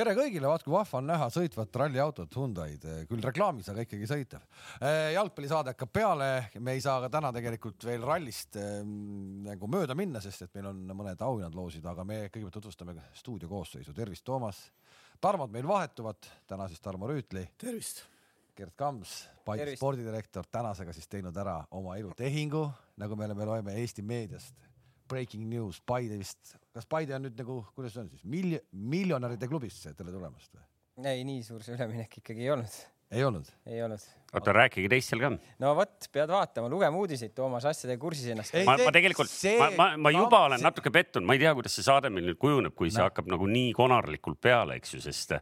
tere kõigile, vaat kui vahva on näha sõitvat ralliautot Hyundai'd, küll reklaamis, aga ikkagi sõitev. jalgpallisaade hakkab peale, me ei saa ka täna tegelikult veel rallist ähm, nagu mööda minna, sest et meil on mõned auhinnad loosida, aga me kõigepealt tutvustame stuudio koosseisu. tervist, Toomas. Tarmod meil vahetuvad, täna siis Tarmo Rüütli. tervist. Gerd Kams, Paide spordidirektor, tänasega siis teinud ära oma elutehingu, nagu me oleme, loeme Eesti meediast breaking news, Paide vist, kas Paide on nüüd nagu, kuidas see on siis, miljon, miljonäride klubisse tere tulemast või? ei, nii suur see üleminek ikkagi ei olnud. ei olnud? ei olnud. oota, rääkige teistel ka. no vot, pead vaatama, lugema uudiseid, Toomas, asjadega kursis ennast. ma, ma tegelikult, ma, ma, ma juba olen natuke pettunud, ma ei tea, kuidas see saade meil nüüd kujuneb, kui see no. hakkab nagu nii konarlikult peale, eks ju, sest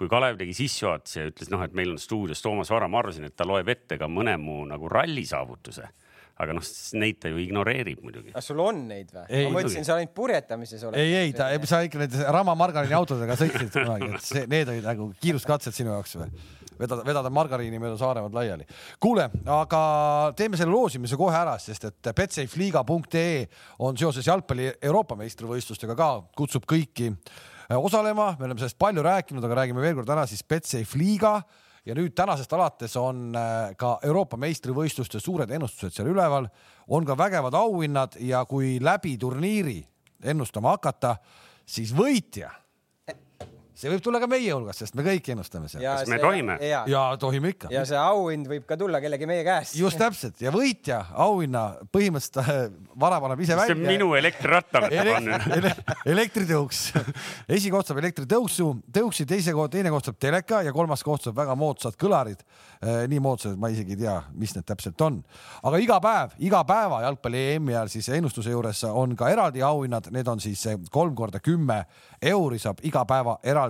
kui Kalev tegi sissejuhatuse ja ütles, noh, et meil on stuudios Toomas Vara, ma arvasin, et ta loeb ette ka mõne mu nagu rallisaavutuse aga noh, neid ta ju ignoreerib muidugi. kas sul on neid või? ma mõtlesin, sa ainult purjetamises oled. ei, ei, ta, sa ikka need Rama margariini autodega sõitsid kunagi, et see, need olid nagu kiiruskatsed sinu jaoks või? vedada, vedada margariini mööda Saaremaad laiali. kuule, aga teeme selle loosimise kohe ära, sest et betsafeliiga.ee on seoses jalgpalli Euroopa meistrivõistlustega ka, kutsub kõiki osalema, me oleme sellest palju rääkinud, aga räägime veel kord ära siis Betsafe liiga ja nüüd tänasest alates on äh, ka Euroopa meistrivõistluste suured ennustused seal üleval, on ka vägevad auhinnad ja kui läbi turniiri ennustama hakata, siis võitja see võib tulla ka meie hulgast, sest me kõik ennustame seal. kas me tohime? ja, ja tohime ikka. ja see auhind võib ka tulla kellegi meie käest. just täpselt ja võitja auhinna põhimõtteliselt äh, vara paneb ise välja. see on minu elektrirata ele. ele elektritõuks esikoht saab elektritõuksu, tõuksi, teise koht, teine koht saab teleka ja kolmas koht saab väga moodsad kõlarid. Äh, nii moodsad, et ma isegi ei tea, mis need täpselt on. aga iga päev, iga päeva jalgpalli EM-i ajal siis ennustuse juures on ka eraldi auhinnad, need on siis kolm korda kümme euri saab iga päeva eraldi,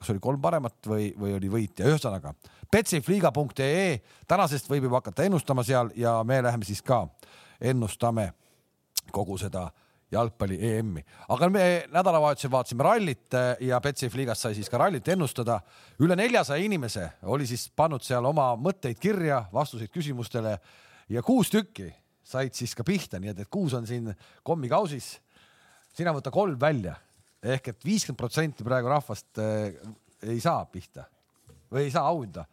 kas oli kolm paremat või, või oli võitja, ühesõnaga betsafeliiga.ee, tänasest võib juba hakata ennustama seal ja me läheme siis ka ennustame kogu seda jalgpalli EM-i, aga me nädalavahetusel vaatasime rallit eh, ja Betsafe liigas sai siis ka rallit ennustada. üle neljasaja inimese oli siis pannud seal oma mõtteid kirja, vastuseid küsimustele ja kuus tükki said siis ka pihta, nii et, et kuus on siin kommikausis. sina võta kolm välja ehk et viiskümmend protsenti praegu rahvast äh, ei saa pihta või ei saa auhinda.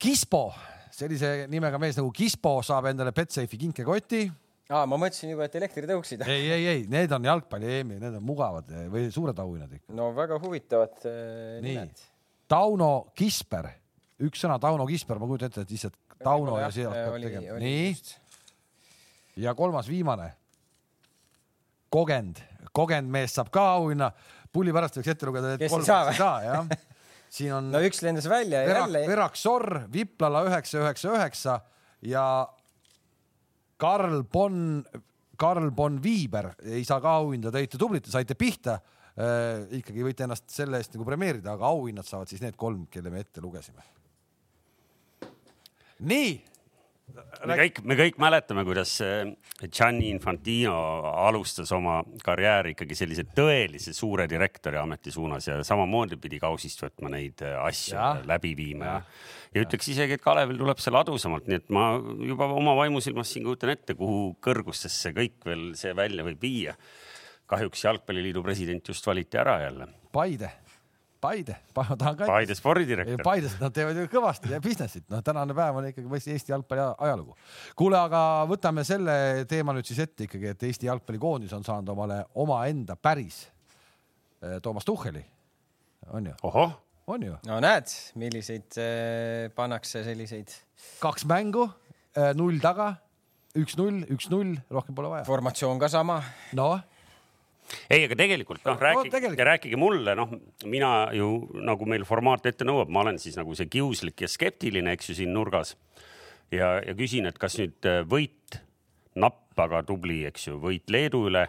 Kispo, sellise nimega mees nagu Kispo saab endale Betsafe'i kinkekoti. aa, ma mõtlesin juba, et elektritõuksid. ei, ei, ei, need on jalgpalli EM-i, need on mugavad eh, või suured auhinnad ikka. no väga huvitavad äh, nimed. Tauno Kisper, üks sõna Tauno Kisper, ma kujutan ette, et lihtsalt Tauno ja siia hakkab tegema. nii. ja kolmas, viimane kogenud, kogenud mees saab ka auhinna. pulli pärast võiks ette lugeda, et kolm ei saa, jah. siin on. no üks lendas välja ja jälle. Verak Sorr, Viplala üheksa, üheksa, üheksa ja Karl Bon, Karl Bon Viiber ei saa ka auhinda, te olite tublid, te saite pihta äh,. ikkagi võite ennast selle eest nagu premeerida, aga auhinnad saavad siis need kolm, kelle me ette lugesime. nii me kõik, me kõik mäletame, kuidas äh, Gianni Infantino alustas oma karjääri ikkagi sellise tõelise suure direktori ameti suunas ja samamoodi pidi kausist võtma neid äh, asju ja. läbi viima ja, ja ütleks isegi, et Kalevil tuleb see ladusamalt, nii et ma juba oma vaimusilmas siin kujutan ette, kuhu kõrgustesse kõik veel see välja võib viia. kahjuks Jalgpalliliidu president just valiti ära jälle. Paide Paide, ma tahan ka. Paide spordidirektor. Paides nad teevad ju kõvasti business'it, noh, tänane päev on ikkagi Eesti jalgpalli ajalugu. kuule, aga võtame selle teema nüüd siis ette ikkagi, et Eesti jalgpallikoondis on saanud omale omaenda päris eh, Toomas Tuhheli, on ju? ohoh. on ju? no näed, milliseid äh, pannakse selliseid. kaks mängu, eh, null taga, üks-null, üks-null, rohkem pole vaja. formatsioon ka sama. noh ei, aga tegelikult noh, rääkige no,, rääkige mulle, noh, mina ju nagu meil formaat ette nõuab, ma olen siis nagu see kiuslik ja skeptiline, eks ju, siin nurgas. ja, ja küsin, et kas nüüd äh, võit, napp, aga tubli, eks ju, võit Leedu üle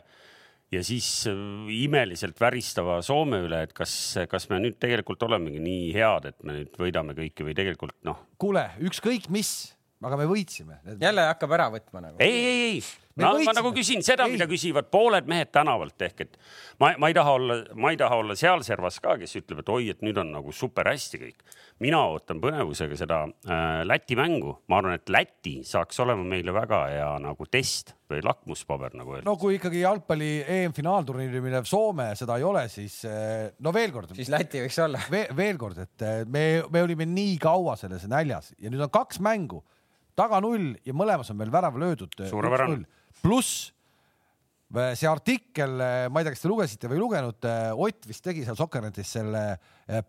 ja siis äh, imeliselt väristava Soome üle, et kas, kas me nüüd tegelikult olemegi nii head, et me nüüd võidame kõiki või tegelikult noh. kuule, ükskõik mis, aga me võitsime. jälle hakkab ära võtma nagu. ei, ei, ei no ma nagu küsin seda, mida küsivad pooled mehed tänavalt ehk et ma, ma ei taha olla, ma ei taha olla seal servas ka, kes ütleb, et oi, et nüüd on nagu super hästi kõik. mina ootan põnevusega seda äh, Läti mängu, ma arvan, et Läti saaks olema meile väga hea nagu test või lakmuspaber nagu öeldakse. no kui ikkagi jalgpalli EM-finaalturniiri minev Soome seda ei ole, siis äh, no veel kord. siis Läti võiks olla Ve. veel kord, et äh, me, me olime nii kaua selles näljas ja nüüd on kaks mängu taga null ja mõlemas on meil värav löödud. Pluss see artikkel, ma ei tea, kas te lugesite või ei lugenud, Ott vist tegi seal Sokernetis selle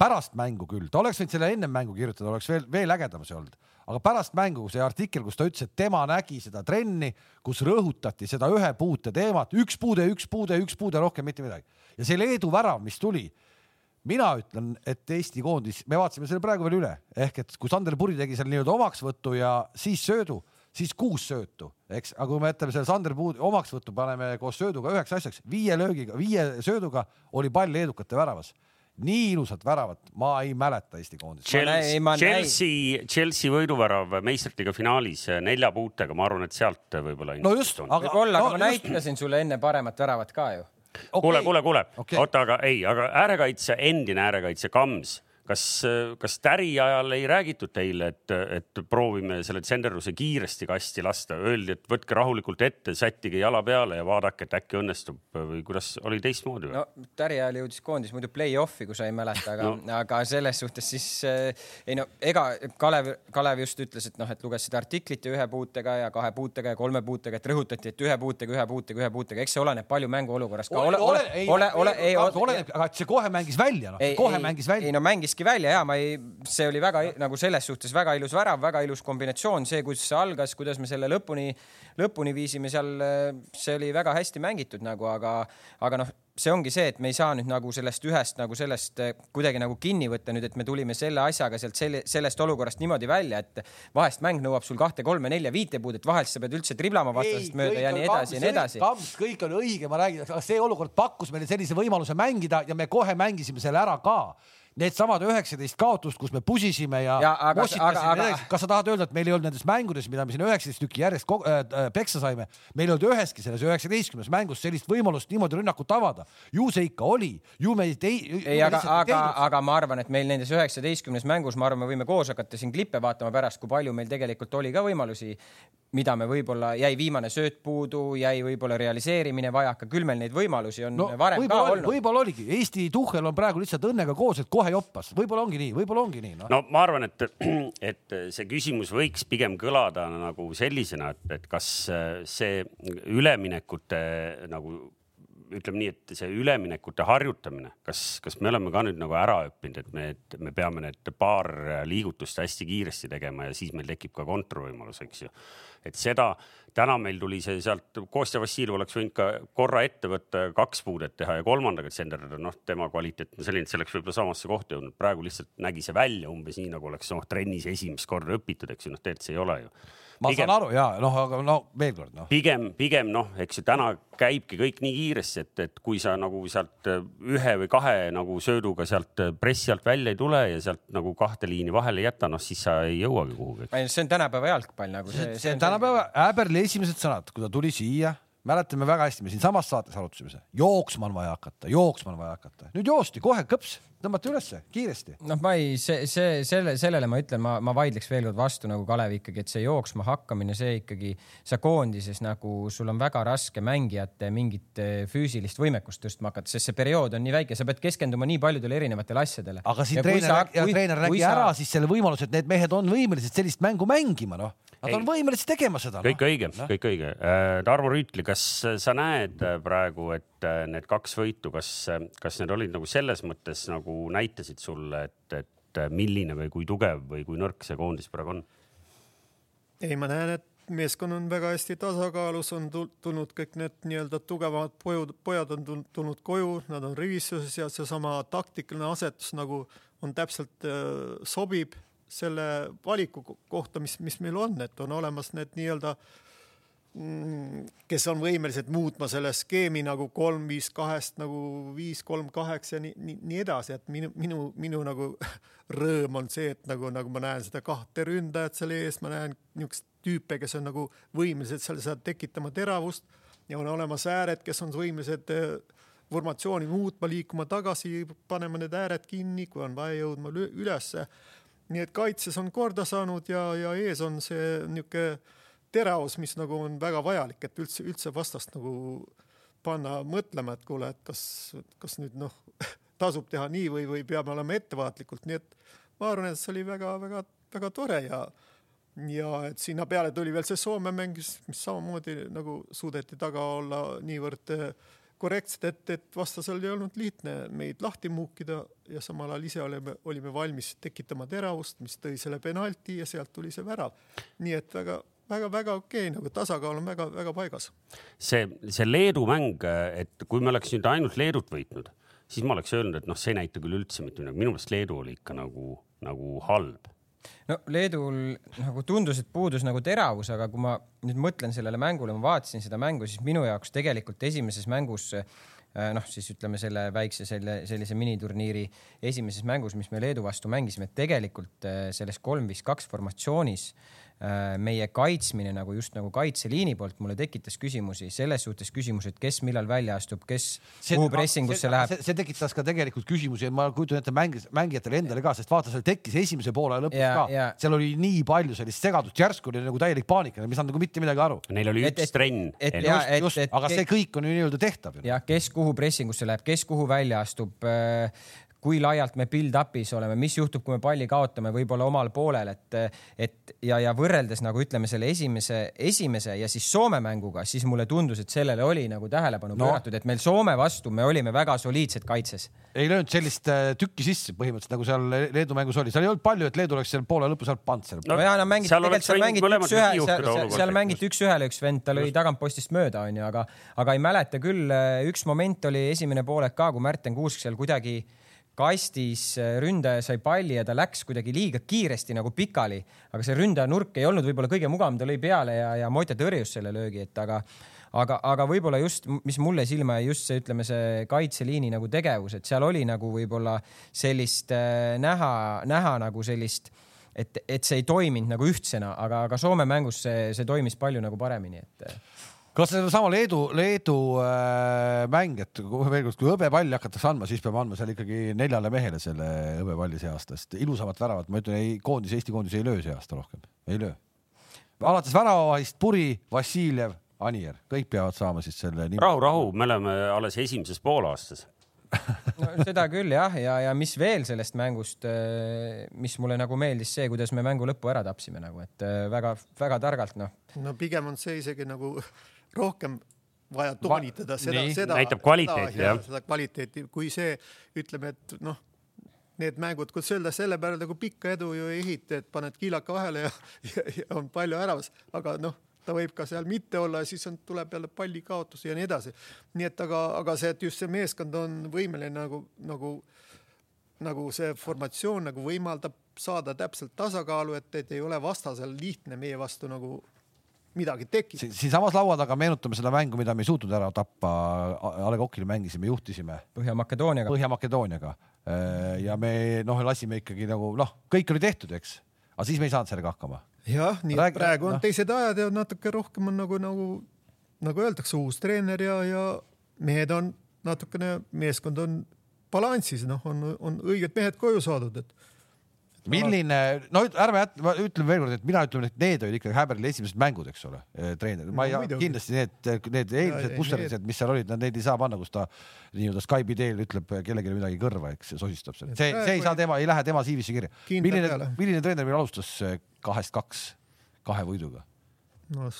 pärast mängu küll, ta oleks võinud selle ennem mängu kirjutada, oleks veel, veel ägedam see olnud, aga pärast mängu see artikkel, kus ta ütles, et tema nägi seda trenni, kus rõhutati seda ühe puute teemat, üks puude, üks puude, üks puude, rohkem mitte midagi. ja see Leedu värav, mis tuli mina ütlen, et Eesti koondis, me vaatasime selle praegu veel üle, ehk et kui Sander Puri tegi seal nii-öelda omaksvõttu ja siis söödu, siis kuus söötu, eks, aga kui me jätame selle Sander Puudi omaksvõttu, paneme koos sööduga üheks asjaks, viie löögiga, viie sööduga oli pall leedukate väravas nii ilusat väravat ma ei mäleta Eesti koondist. Chelsea, Chelsea, Chelsea võiduvärav meistritiga finaalis nelja puutega, ma arvan, et sealt võib-olla. no just, aga. võib-olla no,, aga ma näitasin sulle enne paremat väravat ka ju okay.. kuule, kuule, kuule okay., oota, aga ei, aga äärekaitse, endine äärekaitse Kams kas, kas Täri ajal ei räägitud teile, et, et proovime selle tsenderluse kiiresti kasti lasta, öeldi, et võtke rahulikult ette, sättige jala peale ja vaadake, et äkki õnnestub või kuidas oli teistmoodi või? no Täri ajal jõudis koondis muidu play-off'i, kui sa ei mäleta, aga no., aga selles suhtes siis äh, ei no ega Kalev, Kalev just ütles, et noh, et luges seda artiklit ja ühe puutega ja kahe puutega ja kolme puutega, et rõhutati, et ühe puutega, ühe puutega, ühe puutega, eks see oleneb palju mänguolukorrast ka. ole, ole, ole, ole, ole, ei, oleneb, aga see kohe mängis välja, noh, kohe mängis välja. ei no mängis viskiski välja ja ma ei, see oli väga nagu selles suhtes väga ilus värav, väga ilus kombinatsioon, see, kuidas see algas, kuidas me selle lõpuni, lõpuni viisime seal, see oli väga hästi mängitud nagu, aga, aga noh, see ongi see, et me ei saa nüüd nagu sellest ühest nagu sellest kuidagi nagu kinni võtta nüüd, et me tulime selle asjaga sealt selle, sellest olukorrast niimoodi välja, et vahest mäng nõuab sul kahte, kolme, nelja, viite puudet, vahest sa pead üldse triblama vastasest mööda ja nii edasi ja nii edasi. kõik on õige, ma räägin, see olukord pakkus meile sellise võimaluse mängida ja me kohe mängisime selle ära ka needsamad üheksateist kaotust, kus me pusisime ja, ja aga, aga, aga... kas sa tahad öelda, et meil ei olnud nendes mängudes, mida me siin üheksateist tükki järjest äh, äh, peksa saime, meil ei olnud üheski selles üheksateistkümnes mängus sellist võimalust niimoodi rünnakut avada. ju see ikka oli, ju me ei ei, aga, aga, aga ma arvan, et meil nendes üheksateistkümnes mängus, ma arvan, me võime koos hakata siin klippe vaatama pärast, kui palju meil tegelikult oli ka võimalusi, mida me võib-olla jäi viimane sööt puudu, jäi võib-olla realiseerimine vajaka, küll meil neid võimalusi on no, varem ka olnud. võib-olla oligi, Eesti tuhhel on praegu lihtsalt õnnega koos, et kohe kohe joppas, võib-olla ongi nii, võib-olla ongi nii no.. no ma arvan, et, et see küsimus võiks pigem kõlada nagu sellisena, et, et kas see üleminekute nagu ütleme nii, et see üleminekute harjutamine, kas, kas me oleme ka nüüd nagu ära õppinud, et me, et me peame need paar liigutust hästi kiiresti tegema ja siis meil tekib ka kontrolvõimalus, eks ju. et seda täna meil tuli see sealt, Kostja Vassiljev oleks võinud ka korra ette võtta, kaks puudet teha ja kolmandaga tsenderdada, noh, tema kvaliteet on selline, et see oleks võib-olla samasse kohta jõudnud. praegu lihtsalt nägi see välja umbes nii, nagu oleks noh, trennis esimest korda õpitud, eks ju, noh, tegelikult see ei ole ju ma pigem, saan aru ja noh, aga no veel kord noh. pigem, pigem noh, eks ju täna käibki kõik nii kiiresti, et, et kui sa nagu sealt äh, ühe või kahe nagu sööduga sealt äh, pressi alt välja ei tule ja sealt nagu kahte liini vahele ei jäta, noh siis sa ei jõuagi kuhugi. see on tänapäeva jalgpall nagu see. see on tänapäeva Äberli esimesed sõnad, kui ta tuli siia mäletame väga hästi, me siinsamas saates arutasime seda, jooksma on vaja hakata, jooksma on vaja hakata, nüüd joosti kohe kõps, tõmmati ülesse kiiresti. noh, ma ei, see, see, selle, sellele ma ütlen, ma, ma vaidleks veel kord vastu nagu Kalev ikkagi, et see jooksma hakkamine, see ikkagi, sa koondises nagu sul on väga raske mängijate mingit eh, füüsilist võimekust tõstma hakata, sest see periood on nii väike, sa pead keskenduma nii paljudele erinevatele asjadele. aga siin ja treener, sa, kui, treener nägi sa... ära siis selle võimaluse, et need mehed on võimelised sellist mängu mängima, noh Nad on võimelised tegema seda. kõik no. õige no., kõik õige. Tarmo Rüütli, kas sa näed äh, praegu, et äh, need kaks võitu, kas, kas need olid nagu selles mõttes nagu näitasid sulle, et, et milline või kui tugev või kui nõrk see koondis praegu on? ei, ma näen, et meeskond on väga hästi tasakaalus, on tulnud kõik need nii-öelda tugevamad pojud, pojad on tulnud koju, nad on rivistuses ja seesama taktikaline asetus nagu on täpselt äh, sobib selle valiku kohta, mis, mis meil on, et on olemas need nii-öelda kes on võimelised muutma selle skeemi nagu kolm, viis, kahest nagu viis, kolm, kaheksa ja nii, nii, nii edasi, et minu, minu, minu nagu rõõm on see, et nagu, nagu ma näen seda kahte ründajat seal ees, ma näen niisuguseid tüüpe, kes on nagu võimelised seal seda tekitama teravust ja on olemas ääred, kes on võimelised äh, formatsiooni muutma, liikuma tagasi, panema need ääred kinni, kui on vaja jõudma ülesse. nii et kaitses on korda saanud ja, ja ees on see niisugune teravus, mis nagu on väga vajalik, et üldse, üldse vastast nagu panna mõtlema, et kuule, et kas, kas nüüd noh, tasub teha nii või, või peame olema ettevaatlikult, nii et ma arvan, et see oli väga-väga-väga tore ja ja et sinna peale tuli veel see Soome mäng, mis samamoodi nagu suudeti taga olla niivõrd äh, korrektsed, et, et vastasel ei olnud lihtne meid lahti muukida ja samal ajal ise olime, olime valmis tekitama teravust, mis tõi selle penalti ja sealt tuli see värav. nii et väga väga-väga okei okay,, nagu tasakaal on väga-väga paigas. see, see Leedu mäng, et kui me oleks nüüd ainult Leedut võitnud, siis ma oleks öelnud, et noh, see ei näita küll üldse mitte midagi, minu meelest Leedu oli ikka nagu, nagu halb no Leedul nagu tundus, et puudus nagu teravus, aga kui ma nüüd mõtlen sellele mängule, ma vaatasin seda mängu, siis minu jaoks tegelikult esimeses mängus äh, noh, siis ütleme selle väikse selle sellise miniturniiri esimeses mängus, mis me Leedu vastu mängisime, et tegelikult äh, selles kolm viis kaks formatsioonis meie kaitsmine nagu just nagu kaitseliini poolt mulle tekitas küsimusi, selles suhtes küsimusi, et kes millal välja astub, kes see, kuhu pressingusse läheb. see tekitas ka tegelikult küsimusi, ma kujutan ette mängis, mängijatele endale ka, sest vaata, seal tekkis esimese poole lõpus ja, ka, seal oli nii palju sellist segadust, järsku oli nagu täielik paanika, ei saanud nagu mitte midagi aru. Neil oli üks trenn. just, just, aga see kõik on ju nii-öelda tehtav. jah, kes kuhu pressingusse läheb, kes kuhu välja astub äh, kui laialt me build-up'is oleme, mis juhtub, kui me palli kaotame, võib-olla omal poolel, et, et ja, ja võrreldes nagu ütleme selle esimese, esimese ja siis Soome mänguga, siis mulle tundus, et sellele oli nagu tähelepanu no. pööratud, et meil Soome vastu me olime väga soliidsed kaitses. ei löönud sellist äh, tükki sisse põhimõtteliselt nagu seal Leedu mängus oli, seal ei olnud palju, et Leedu oleks seal poole lõpus alt pannud selle. no ja nad mängiti, tegelikult seal mängiti üks-ühe, seal, seal mängiti üks-ühele üks vend, tal oli tagantpostist mööda, onju, aga, aga ei mäleta küll, äh, üks moment oli esimene poolek ka, kui Märten Kuusk seal kuidagi kastis äh, ründaja sai palli ja ta läks kuidagi liiga kiiresti nagu pikali, aga see ründaja nurk ei olnud võib-olla kõige mugavam, ta lõi peale ja, ja Motja tõrjus selle löögi, et aga aga, aga võib-olla just, mis mulle silma jäi, just see, ütleme, see kaitseliini nagu tegevus, et seal oli nagu võib-olla sellist äh, näha, näha nagu sellist, et, et see ei toiminud nagu ühtsena, aga, aga Soome mängus see, see toimis palju nagu paremini, et kas sedasama Leedu, Leedu äh, mäng, et veel kord, kui hõbepalli hakatakse andma, siis peame andma seal ikkagi neljale mehele selle hõbepalli see aasta, sest ilusamat väravat, ma ütlen, ei koondis, Eesti koondis ei löö see aasta rohkem, ei löö. alates väravavahist Puri, Vassiljev, Anier, kõik peavad saama siis selle. rahu, rahu, me oleme alles esimeses poolaastas no seda küll jah, ja, ja mis veel sellest mängust, äh, mis mulle nagu meeldis see, kuidas me mängu lõppu ära tapsime nagu, et väga-väga äh, targalt noh. no pigem on see isegi nagu rohkem vaja toonitada seda, seda, jah. seda kvaliteeti, kui see ütleme, et noh, need mängud, kus öelda selle peale nagu pikka edu ju ei ehita, et paned kiilaka vahele ja, ja, ja on palju äravas, aga noh, ta võib ka seal mitte olla ja siis on, tuleb jälle pallikaotusi ja nii edasi. nii et aga, aga see, et just see meeskond on võimeline nagu, nagu, nagu see formatsioon nagu võimaldab saada täpselt tasakaalu, et, et ei ole vastasel lihtne meie vastu nagu midagi tekib. siinsamas laua taga meenutame seda mängu, mida me ei suutnud ära tappa. A Le Coqile mängisime, juhtisime. Põhja-Makedooniaga. Põhja-Makedooniaga äh, ja me noh, lasime ikkagi nagu noh, kõik oli tehtud, eks, aga siis me ei saanud sellega hakkama. jah, nii et praegu on no. teised ajad ja natuke rohkem on nagu, nagu, nagu öeldakse, uus treener ja, ja mehed on natukene, meeskond on balansis, noh, on, on õiged mehed koju saadud, et milline, no ärme jätta, ma ütlen veelkord, et mina ütlen, et need olid ikkagi Häberli esimesed mängud, eks ole, eh, treener, ma no, ei, kindlasti need, need eelmised pusserdised, mis seal olid, neid ei saa panna, kus ta nii-öelda Skype'i teel ütleb kellelegi midagi kõrva, eks, sosistab seal, see, see ei saa tema, ei lähe tema CV-sse kirja. milline, milline treener meil alustas eh, kahest kaks, kahe võiduga? No,?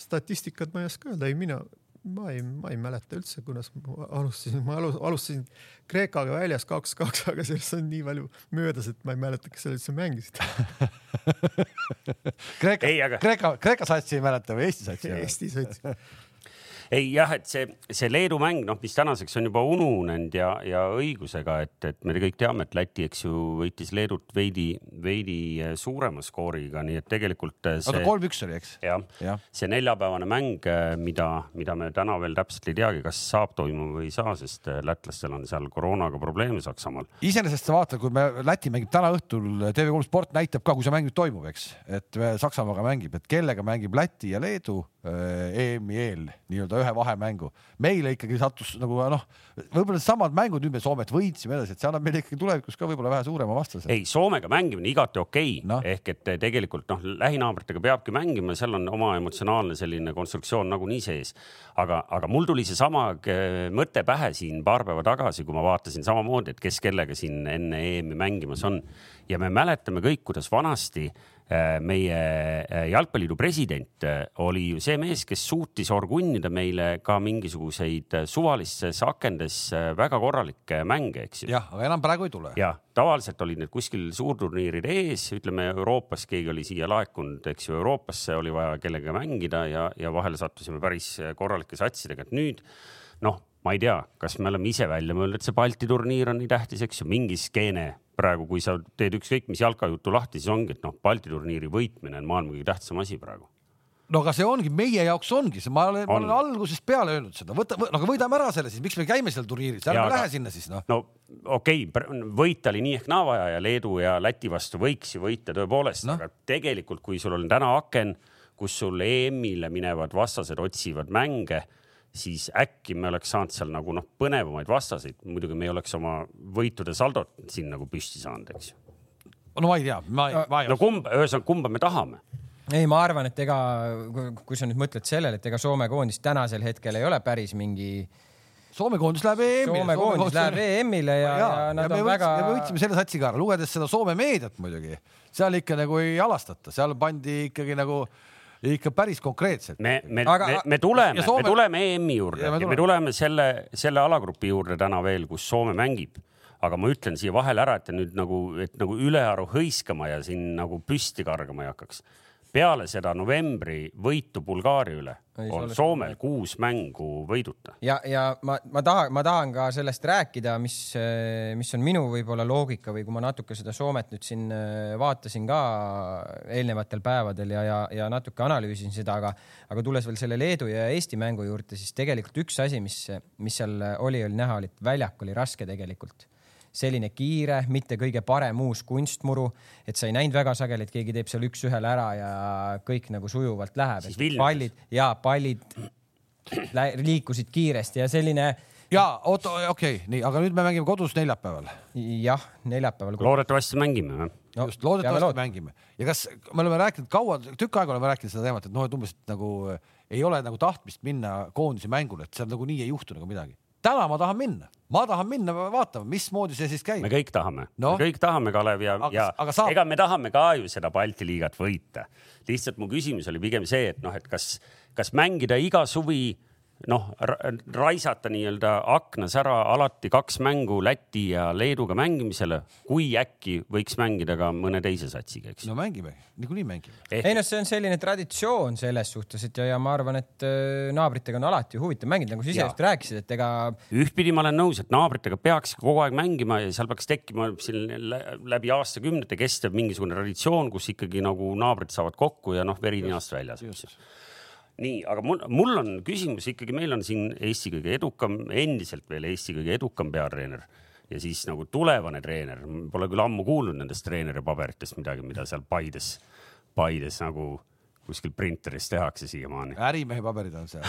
statistikat ma ei oska öelda, ei mina, ma ei, ma ei mäleta üldse, kuidas ma alustasin, ma alustasin Kreekaga väljas kaks-kaks, aga sellest on nii palju möödas, et ma ei mäleta, kes seal üldse mängisid. Kreeka, aga... Kreeka, Kreeka satsi ei mäleta või Eesti satsi? Eesti satsi ei jah, et see, see Leedu mäng, noh, mis tänaseks on juba ununenud ja, ja õigusega, et, et me kõik teame, et Läti, eks ju, võitis Leedut veidi, veidi eh, suurema skooriga, nii et tegelikult eh, see. oota, kolm-üks oli, eks? jah ja., see neljapäevane mäng, eh, mida, mida me täna veel täpselt ei teagi, kas saab toimuma või ei saa, sest lätlastel on seal koroonaga probleeme Saksamaal. iseenesest sa vaata, kui me, Läti mängib täna õhtul, TV3 Sport näitab ka, kui see mäng nüüd toimub, eks, et Saksamaaga mängib, et kellega mängib Läti ja Leedu EM-i eel nii-öelda ühe vahemängu. meile ikkagi sattus nagu noh, võib-olla samad mängud, nüüd me Soomet võitsime edasi, et see annab meile ikkagi tulevikus ka võib-olla vähe suurema vastase. ei, Soomega mängimine igati okei okay. no., ehk et tegelikult noh, lähinaabritega peabki mängima, seal on oma emotsionaalne selline konstruktsioon nagunii sees. aga, aga mul tuli seesama mõte pähe siin paar päeva tagasi, kui ma vaatasin samamoodi, et kes kellega siin enne EM-i mängimas on ja me mäletame kõik, kuidas vanasti Äh, meie äh, jalgpalliliidu president äh, oli ju see mees, kes suutis orgunnida meile ka mingisuguseid suvalistes akendes väga korralikke mänge, eks ju. jah, aga enam praegu ei tule. jah, tavaliselt olid need kuskil suurturniiride ees, ütleme Euroopas keegi oli siia laekunud, eks ju, Euroopasse oli vaja kellegagi mängida ja, ja vahele sattusime päris korralike satsidega, et nüüd noh, ma ei tea, kas me oleme ise välja mõelnud, et see Balti turniir on nii tähtis, eks ju, mingi skeene praegu, kui sa teed ükskõik mis jalkajuttu lahti, siis ongi, et noh, Balti turniiri võitmine on maailma kõige tähtsam asi praegu no aga see ongi meie jaoks ongi see, ma olen, ma olen algusest peale öelnud seda, võta, no aga võidame ära selle siis, miks me käime seal turniiris, ärme lähe sinna siis noh. no okei okay,, võita oli nii ehk naa vaja ja Leedu ja Läti vastu võiks ju võita tõepoolest no., aga tegelikult, kui sul on täna aken, kus sul EM-ile minevad vastased otsivad mänge siis äkki me oleks saanud seal nagu noh, põnevamaid vastaseid, muidugi me ei oleks oma võitude saldot siin nagu püsti saanud, eks ju. no ma ei tea, ma, ma ei. no kumba, ühesõnaga kumba me tahame? ei, ma arvan, et ega kui sa nüüd mõtled sellele, et ega Soome koondis tänasel hetkel ei ole päris mingi Soome koondis läheb EM-ile. Soome koondis läheb EM-ile ja, ja, ja nad ja on väga. me võitsime selle satsiga ära, lugedes seda Soome meediat muidugi, seal ikka nagu ei halastata, seal pandi ikkagi nagu ikka päris konkreetselt. me, me, me, me tuleme, Soome... me tuleme EM-i juurde ja me, tuleme. me tuleme selle, selle alagrupi juurde täna veel, kus Soome mängib aga ma ütlen siia vahele ära, et te nüüd nagu, et nagu ülearu hõiskama ja siin nagu püsti kargama ei hakkaks peale seda novembri võitu Bulgaaria üle ei, on Soomel kuus mängu võiduta. ja, ja ma, ma tahan, ma tahan ka sellest rääkida, mis, mis on minu võib-olla loogika või kui ma natuke seda Soomet nüüd siin äh, vaatasin ka eelnevatel päevadel ja, ja, ja natuke analüüsisin seda, aga, aga tulles veel selle Leedu ja Eesti mängu juurde, siis tegelikult üks asi, mis, mis seal oli, oli näha, oli, et väljak oli raske tegelikult selline kiire, mitte kõige parem uus kunstmuru, et sa ei näinud väga sageli, et keegi teeb seal üks-ühele ära ja kõik nagu sujuvalt läheb. pallid ja pallid liikusid kiiresti ja selline ja oota, okei okay,, nii, aga nüüd me mängime kodus neljapäeval. jah, neljapäeval. loodetavasti mängime no,. just, loodetavasti lood... mängime ja kas me oleme rääkinud kaua, tükk aega oleme rääkinud seda teemat, et noh, et umbes nagu ei ole nagu tahtmist minna koondise mängule, et seal nagunii ei juhtu nagu midagi täna ma tahan minna, ma tahan minna vaatama, mismoodi see siis käib. me kõik tahame no?, me kõik tahame, Kalev ja, ja saab... ega me tahame ka ju seda Balti liigat võita. lihtsalt mu küsimus oli pigem see, et noh, et kas, kas mängida iga suvi noh, raisata nii-öelda aknas ära alati kaks mängu Läti ja Leeduga mängimisele, kui äkki võiks mängida ka mõne teise satsiga, eks. no mängime, niikuinii mängime. Eh.. ei noh, see on selline traditsioon selles suhtes, et ja, ja ma arvan, et äh, naabritega on alati huvitav mängida, nagu sa ise just rääkisid, et ega. ühtpidi ma olen nõus, et naabritega peaks kogu aeg mängima ja seal peaks tekkima selline läbi aastakümnete kestev mingisugune traditsioon, kus ikkagi nagu naabrid saavad kokku ja noh, veri ninast väljas nii, aga mul, mul on küsimus ikkagi, meil on siin Eesti kõige edukam, endiselt veel Eesti kõige edukam peatreener ja siis nagu tulevane treener, pole küll ammu kuulnud nendest treeneri paberitest midagi, mida seal Paides, Paides nagu kuskil printeris tehakse siiamaani. ärimehe paberid on seal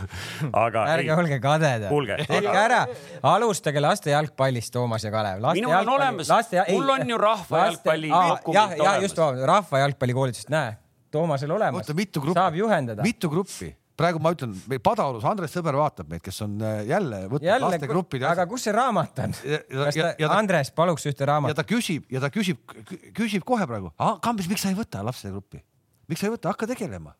aga ärge ei. olge kadedad. tehke ära, alustage laste jalgpallist, Toomas ja Kalev. minul on olemas, mul on ju rahva jalgpalli dokument olemas. jah, just, rahva jalgpallikoolitusest, näe Toomasel olemas. saab juhendada. mitu gruppi? praegu ma ütlen, Padaorus Andres Sõber vaatab meid, kes on äh, jälle võtnud jälle, lastegruppide. aga kus see raamat on? kas ta, ta, Andres, paluks ühte raamatut. ja ta küsib ja ta küsib, küsib kohe praegu, Kambis, miks sa ei võta lastegruppi, miks sa ei võta, hakka tegelema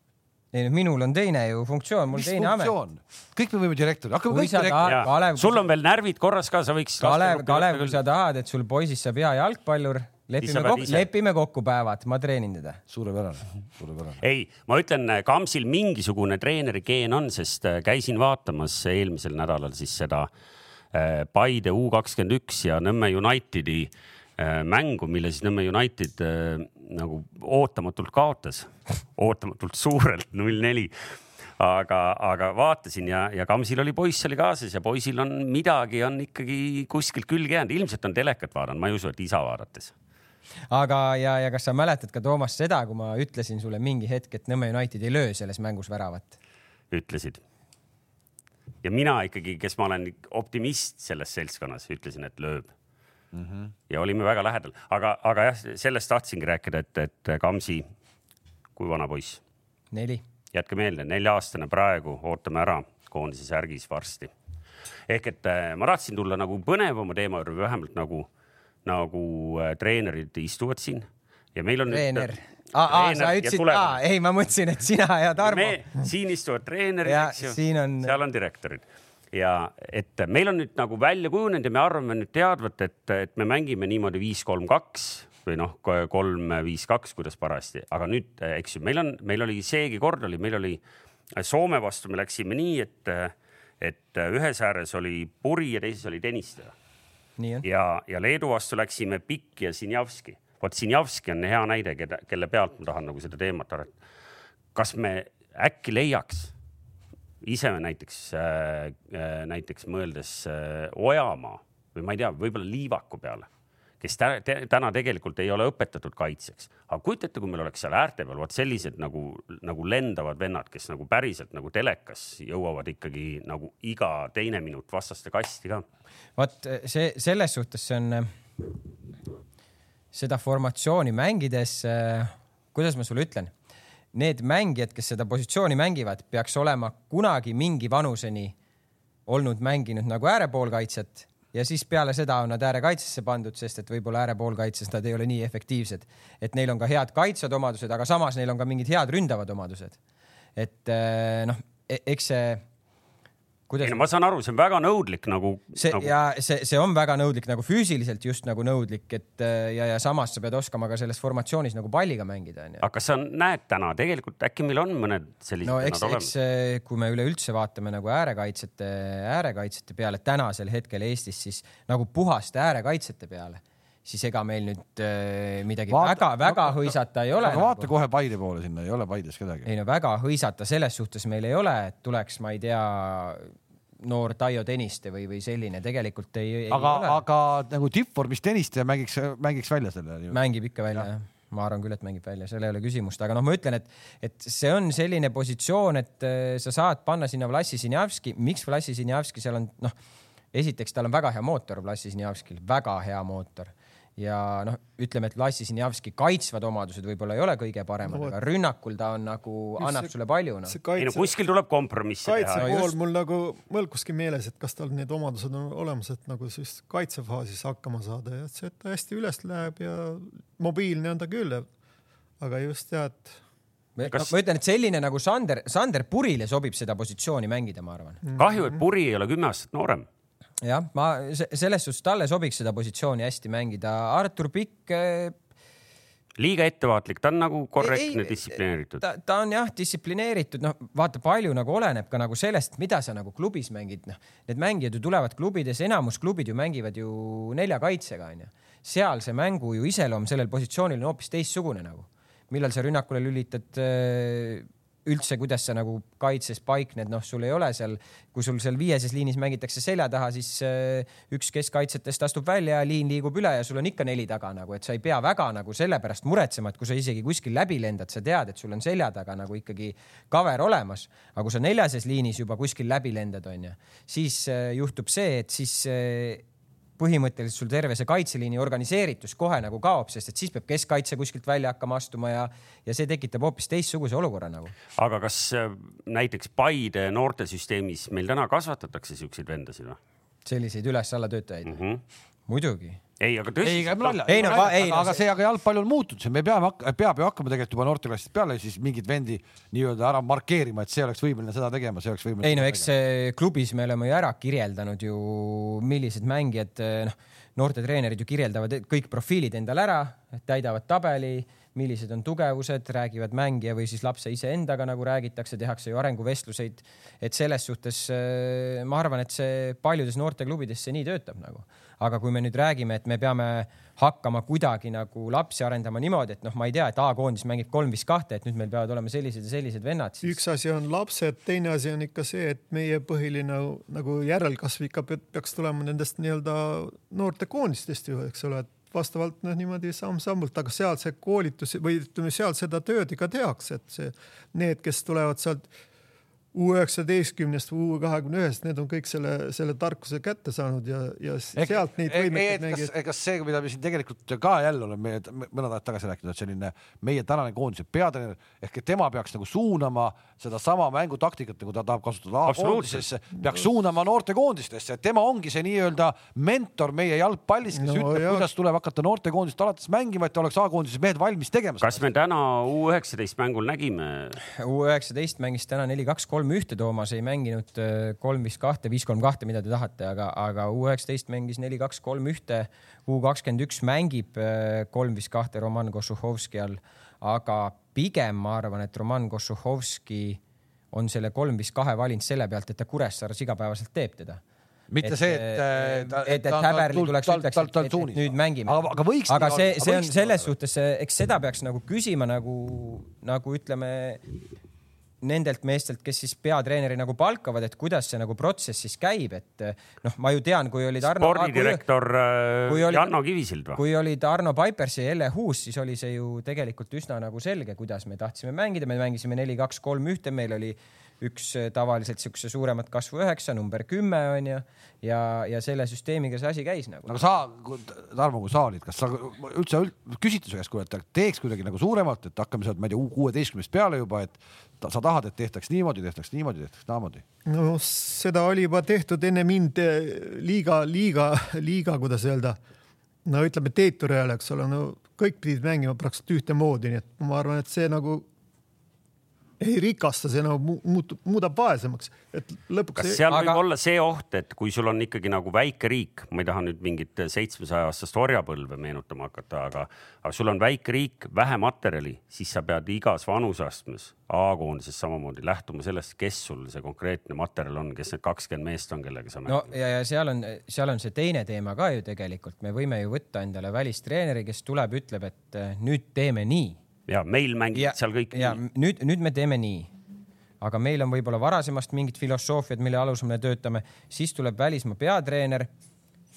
ei no minul on teine ju funktsioon, mul Mis teine funktsioon? amet. kõik me võime direktor, hakkame kõik direktor. sul on veel närvid korras ka, sa võiks. Kalev, Kalev, kui sa tahad, et sul poisist saab hea jalgpallur lepime kokku, lepime kokku päevad, ma treenin teda. suurepärane, suurepärane. ei, ma ütlen, Kamsil mingisugune treeneri geen on, sest äh, käisin vaatamas eelmisel nädalal siis seda äh, Paide U kakskümmend üks ja Nõmme Unitedi äh, mängu, mille siis Nõmme United nagu ootamatult kaotas, ootamatult suurelt null neli. Aga, aga vaatasin ja, ja Kamsil oli poiss oli kaasas ja poisil on midagi on ikkagi kuskilt külge jäänud, ilmselt on telekat vaadanud, ma ei usu, et isa vaadates aga, ja, ja kas sa mäletad ka, Toomas, seda, kui ma ütlesin sulle mingi hetk, et Nõmme United ei löö selles mängus väravat? ütlesid. ja mina ikkagi, kes ma olen optimist selles seltskonnas, ütlesin, et lööb mm. -hmm. ja olime väga lähedal, aga, aga jah, sellest tahtsingi rääkida, et, et Kamsi, kui vana poiss? neli. jätke meelde, nelja-aastane praegu, ootame ära koondise särgis varsti. ehk et äh, ma tahtsin tulla nagu põnevama teema juurde, vähemalt nagu nagu äh, treenerid istuvad siin ja meil on. treener. aa, sa ütlesid, aa, ei, ma mõtlesin, et sina ja Tarmo. siin istuvad treenerid, eks ju, on... seal on direktorid ja et meil on nüüd nagu välja kujunenud ja me arvame nüüd teadvat, et, et me mängime niimoodi viis, kolm, kaks või noh, kolm, viis, kaks, kuidas parajasti, aga nüüd, eks ju, meil on, meil oli seegi kord oli, meil oli Soome vastu, me läksime nii, et, et ühes ääres oli Puri ja teises oli Tõniste ja, ja Leedu vastu läksime Pikk ja Sinjavski. vot Sinjavski on hea näide, keda, kelle pealt ma tahan nagu seda teemat arendada. kas me äkki leiaks ise näiteks äh,, äh näiteks mõeldes äh, Ojamaa või ma ei tea, võib-olla Liivaku peale kes täna tegelikult ei ole õpetatud kaitseks. aga kujutate, kui meil oleks seal äärte peal vot sellised nagu, nagu lendavad vennad, kes nagu päriselt nagu telekas jõuavad ikkagi nagu iga teine minut vastaste kasti ka. vot see selles suhtes see on, seda formatsiooni mängides, kuidas ma sulle ütlen, need mängijad, kes seda positsiooni mängivad, peaks olema kunagi mingi vanuseni olnud mänginud nagu äärepoolkaitset ja siis peale seda on nad äärekaitsesse pandud, sest et võib-olla äärepoolkaitses nad ei ole nii efektiivsed. et neil on ka head kaitsvad omadused, aga samas neil on ka mingid head ründavad omadused. et eh, noh, e-, eks see kuidas. ei no ma saan aru, see on väga nõudlik nagu. see nagu... ja see, see on väga nõudlik nagu füüsiliselt just nagu nõudlik, et äh, ja, ja samas sa pead oskama ka selles formatsioonis nagu palliga mängida, onju. aga kas sa näed täna tegelikult äkki meil on mõned sellised no eks, eks äh, kui me üleüldse vaatame nagu äärekaitsjate, äärekaitsjate peale tänasel hetkel Eestis, siis nagu puhaste äärekaitsjate peale siis ega meil nüüd äh, midagi väga-väga hõisata ei ole. aga vaata nagu. kohe Paide poole sinna, ei ole Paides kedagi. ei no väga hõisata selles suhtes meil ei ole, et tuleks, ma ei tea, noor Taio Tõniste või, või selline tegelikult ei, ei. aga, aga nagu tippvormis Tõniste mängiks, mängiks välja selle. mängib ikka välja ja. jah ma arvan küll, et mängib välja, seal ei ole küsimust, aga noh, ma ütlen, et, et see on selline positsioon, et äh, sa saad panna sinna Vlassi Sinjavski, miks Vlassi Sinjavski seal on, noh, esiteks tal on väga hea mootor Vlassi Sinjavskil, väga hea mootor ja noh, ütleme, et Lassi Sinjavski kaitsvad omadused võib-olla ei ole kõige paremad no,, aga rünnakul ta on nagu, annab see, sulle palju no.. Kaitse... ei no kuskil tuleb kompromissi teha. kaitsepool no, mul nagu mõlkuski meeles, et kas tal need omadused on olemas, et nagu siis kaitsefaasis hakkama saada ja see, et ta hästi üles läheb ja mobiilne on ta küll. aga just tead Kas... ma ütlen, et selline nagu Sander, Sander Purile sobib seda positsiooni mängida, ma arvan. kahju, et Puri ei ole kümme aastat noorem jah, ma selles suhtes talle sobiks seda positsiooni hästi mängida. Artur Pikk eh, liiga ettevaatlik, ta on nagu korrektne, distsiplineeritud. ta, ta on jah, distsiplineeritud, noh, vaata palju nagu oleneb ka nagu sellest, mida sa nagu klubis mängid, noh, need mängijad ju tulevad klubides, enamus klubid ju mängivad ju nelja kaitsega onju. seal see mängu ju iseloom sellel positsioonil on hoopis teistsugune nagu. millal sa rünnakule lülitad äh, üldse, kuidas sa nagu kaitses paikned, noh, sul ei ole seal, kui sul seal viieses liinis mängitakse selja taha, siis äh, üks keskkaitsjatest astub välja ja liin liigub üle ja sul on ikka neli taga nagu, et sa ei pea väga nagu selle pärast muretsema, et kui sa isegi kuskil läbi lendad, sa tead, et sul on selja taga nagu ikkagi cover olemas. aga kui sa neljases liinis juba kuskil läbi lendad, onju, siis äh, juhtub see, et siis äh, põhimõtteliselt sul terve see kaitseliini organiseeritus kohe nagu kaob, sest et siis peab keskkaitse kuskilt välja hakkama astuma ja, ja see tekitab hoopis teistsuguse olukorra nagu. aga kas äh, näiteks Paide noortesüsteemis meil täna kasvatatakse siukseid vendasid või? selliseid üles-alla töötajaid mm? -hmm. muidugi ei, aga tõesti. ei, aga, ei, no, ei, aga, see, aga jalgpall on muutunud, me peame, peab ju hakkama tegelikult juba noorteklassist peale siis mingeid vendi nii-öelda ära markeerima, et see oleks võimeline seda tegema, see oleks võimeline. ei no eks klubis me oleme ju ära kirjeldanud ju, millised mängijad noh noortetreenerid ju kirjeldavad kõik profiilid endale ära, täidavad tabeli, millised on tugevused, räägivad mängija või siis lapse iseendaga, nagu räägitakse, tehakse ju arenguvestluseid. et selles suhtes äh, ma arvan, et see paljudes noorteklubides see nii töötab nagu. aga kui me nüüd räägime, et me peame hakkama kuidagi nagu lapsi arendama niimoodi, et noh, ma ei tea, et A-koondis mängib kolm viis kahte, et nüüd meil peavad olema sellised ja sellised vennad siis.... üks asi on lapsed, teine asi on ikka see, et meie põhiline nagu järelkasv ikka peaks tulema nendest nii-öelda noortekoondistest ju, eks ole, et vastavalt noh, niimoodi samm-sammult, aga seal see koolitus või ütleme, seal seda tööd ikka tehakse, et see, need, kes tulevad sealt U üheksateistkümnest või U kahekümne ühest, need on kõik selle, selle tarkuse kätte saanud ja, ja sealt neid võimekaid mängijaid. kas, kas see, mida me siin tegelikult ka jälle oleme mõned ajad tagasi rääkinud, et selline meie tänane koondise peatreener ehk et tema peaks nagu suunama sedasama mängutaktikat, nagu ta tahab kasutada A-koondisesse, peaks suunama noortekoondistesse, et tema ongi see nii-öelda mentor meie jalgpallis, kes no, ütleb, kuidas tuleb hakata noortekoondist alates mängima, et oleks A-koondises mehed valmis tegema. kas me täna U üheksateist mängul nägime? U üheksateist mängis täna neli-kaks-kolm kolm ühte, Toomas ei mänginud äh, kolm, viis kahte, viis, kolm kahte, mida te tahate, aga, aga U üheksateist mängis neli, kaks, kolm ühte. U kakskümmend üks mängib äh, kolm, viis kahte Roman Košuhovski all, aga pigem ma arvan, et Roman Košuhovski on selle kolm, viis kahe valinud selle pealt, et ta Kuressaares igapäevaselt teeb teda mitte et, see, et äh, ta, et, et Häberli tuleks, ütleks, et, et, et nüüd mängime. aga, aga võiks. aga see, see on selles suhtes, eks seda peaks nagu küsima nagu, nagu ütleme nendelt meestelt, kes siis peatreeneri nagu palkavad, et kuidas see nagu protsess siis käib, et noh, ma ju tean, kui olid Arno. spordidirektor kui, kui Janno Kivisild või? kui olid Arno Paipers ja Jelle Huus, siis oli see ju tegelikult üsna nagu selge, kuidas me tahtsime mängida, me mängisime neli, kaks, kolm, ühte, meil oli üks äh, tavaliselt siukse suuremat kasvu üheksa, number kümme on ju, ja, ja selle süsteemiga see asi käis nagu. aga sa, Tarmo, kui sa olid, kas sa üldse küsiti su käest, et teeks kuidagi nagu suuremalt, et hakkame sealt, ma ei tea, kuueteistkümnest peale juba, et ta, sa tahad, et tehtaks niimoodi, tehtaks niimoodi, tehtaks naamoodi? no seda oli juba tehtud enne mind eh, liiga, liiga, liiga, kuidas öelda, no ütleme, Teeturi ajal, eks ole, no kõik pidid mängima praktiliselt ühtemoodi, nii et ma arvan, et see nagu ei rikasta, see nagu muutub, muudab vaesemaks, et lõpuks. kas seal aga... võib olla see oht, et kui sul on ikkagi nagu väike riik, ma ei taha nüüd mingit seitsmesaja aastast orjapõlve meenutama hakata, aga, aga sul on väike riik, vähe materjali, siis sa pead igas vanuseastmes A-koondises samamoodi lähtuma sellest, kes sul see konkreetne materjal on, kes need kakskümmend meest on, kellega sa mängid. no ja, ja seal on, seal on see teine teema ka ju tegelikult, me võime ju võtta endale välistreeneri, kes tuleb, ütleb, et nüüd teeme nii ja meil mängivad seal kõik ja nüüd, nüüd me teeme nii. aga meil on võib-olla varasemast mingid filosoofiad, mille alusel me töötame, siis tuleb välismaa peatreener.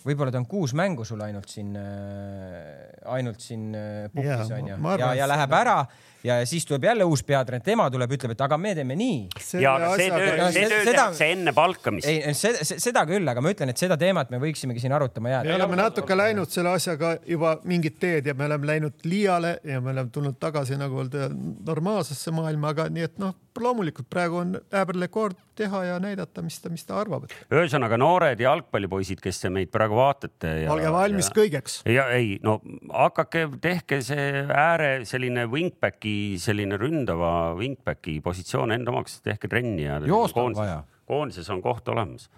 Võib-olla ta on kuus mängu sul ainult siin äh,, ainult siin äh, pukis onju ja, ja, ja läheb ära ja siis tuleb jälle uus peatreener, tema tuleb, ütleb, et aga me teeme nii. ja aga see töö, see töö tehakse enne palkamist. ei, seda, seda küll, aga ma ütlen, et seda teemat me võiksimegi siin arutama jääda. me oleme natuke läinud selle asjaga juba mingit teed ja me oleme läinud liiale ja me oleme tulnud tagasi nagu öelda normaalsesse maailma, aga nii et noh, loomulikult praegu on äärmine kord teha ja näidata, mis ta, mis ta arvab. ühesõnaga noored jalgpallipoisid, kes te meid praegu vaatate. olge valmis ja, kõigeks. ja ei, no hakake, tehke see ääre selline wingback'i selline ründava wingbacki positsioon enda omaks, tehke trenni ja. joosta on vaja. koondises on koht olemas.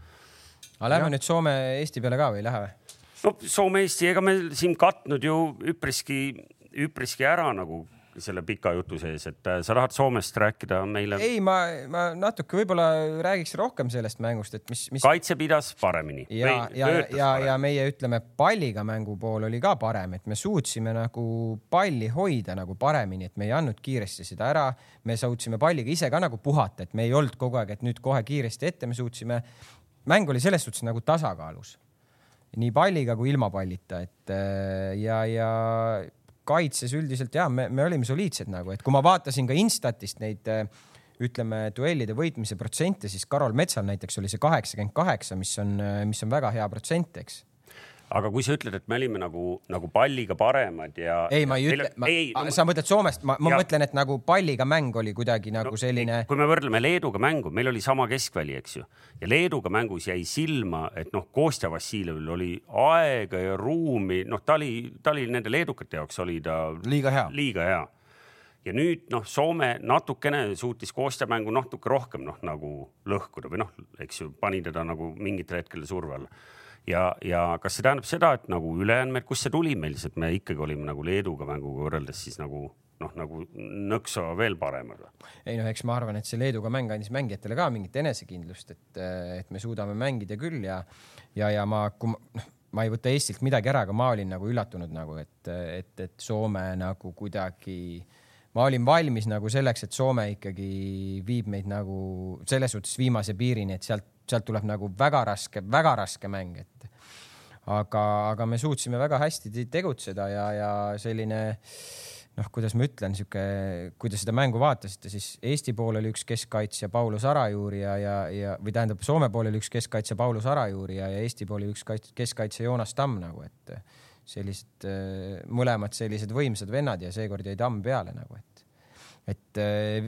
aga lähme ja. nüüd Soome-Eesti peale ka või ei lähe või? no Soome-Eesti, ega me siin katnud ju üpriski, üpriski ära nagu selle pika jutu sees, et äh, sa tahad Soomest rääkida meile? ei, ma, ma natuke võib-olla räägiks rohkem sellest mängust, et mis, mis. kaitse pidas paremini. ja, ja, ja, ja meie ütleme, palliga mängu pool oli ka parem, et me suutsime nagu palli hoida nagu paremini, et me ei andnud kiiresti seda ära. me suutsime palliga ise ka nagu puhata, et me ei olnud kogu aeg, et nüüd kohe kiiresti ette, me suutsime. mäng oli selles suhtes nagu tasakaalus nii palliga kui ilma pallita, et äh, ja, ja kaitses üldiselt ja me, me olime soliidsed nagu, et kui ma vaatasin ka Instatist neid ütleme duellide võitmise protsente, siis Karol Metsal näiteks oli see kaheksakümmend kaheksa, mis on, mis on väga hea protsent, eks aga kui sa ütled, et me olime nagu, nagu palliga paremad ja. ei, ma ei ütle, no, sa mõtled Soomest, ma, ma ja, mõtlen, et nagu palliga mäng oli kuidagi nagu no, selline. kui me võrdleme Leeduga mängu, meil oli sama keskväli, eks ju, ja Leeduga mängus jäi silma, et noh, Kostja Vassiljevil oli aega ja ruumi, noh, ta oli, ta oli nende leedukate jaoks oli ta liiga hea, liiga hea ja nüüd noh, Soome natukene suutis Kostja mängu natuke rohkem noh, nagu lõhkuda või noh, eks ju, pani teda nagu mingitel hetkedel surve alla ja, ja kas see tähendab seda, et nagu ülejäänud meil, kust see tuli meil, sest me ikkagi olime nagu Leeduga mänguga võrreldes siis nagu noh, nagu nõksa veel paremad või? ei noh, eks ma arvan, et see Leeduga mäng andis mängijatele ka mingit enesekindlust, et, et me suudame mängida küll ja, ja, ja ma, kui ma, noh, ma ei võta Eestilt midagi ära, aga ma olin nagu üllatunud nagu, et, et, et Soome nagu kuidagi, ma olin valmis nagu selleks, et Soome ikkagi viib meid nagu selles suhtes viimase piirini, et sealt, sealt tuleb nagu väga raske, väga raske mäng, et aga, aga me suutsime väga hästi tegutseda ja, ja selline noh, kuidas ma ütlen, sihuke, kui te seda mängu vaatasite, siis Eesti pool oli üks keskkaitsja Paulus Arajuuri ja, ja, ja või tähendab, Soome pool oli üks keskkaitsja Paulus Arajuuri ja, ja Eesti pool oli üks keskkaitsja Joonas Tamm nagu, et sellised mõlemad sellised võimsad vennad ja seekord jäi Tamm peale nagu, et et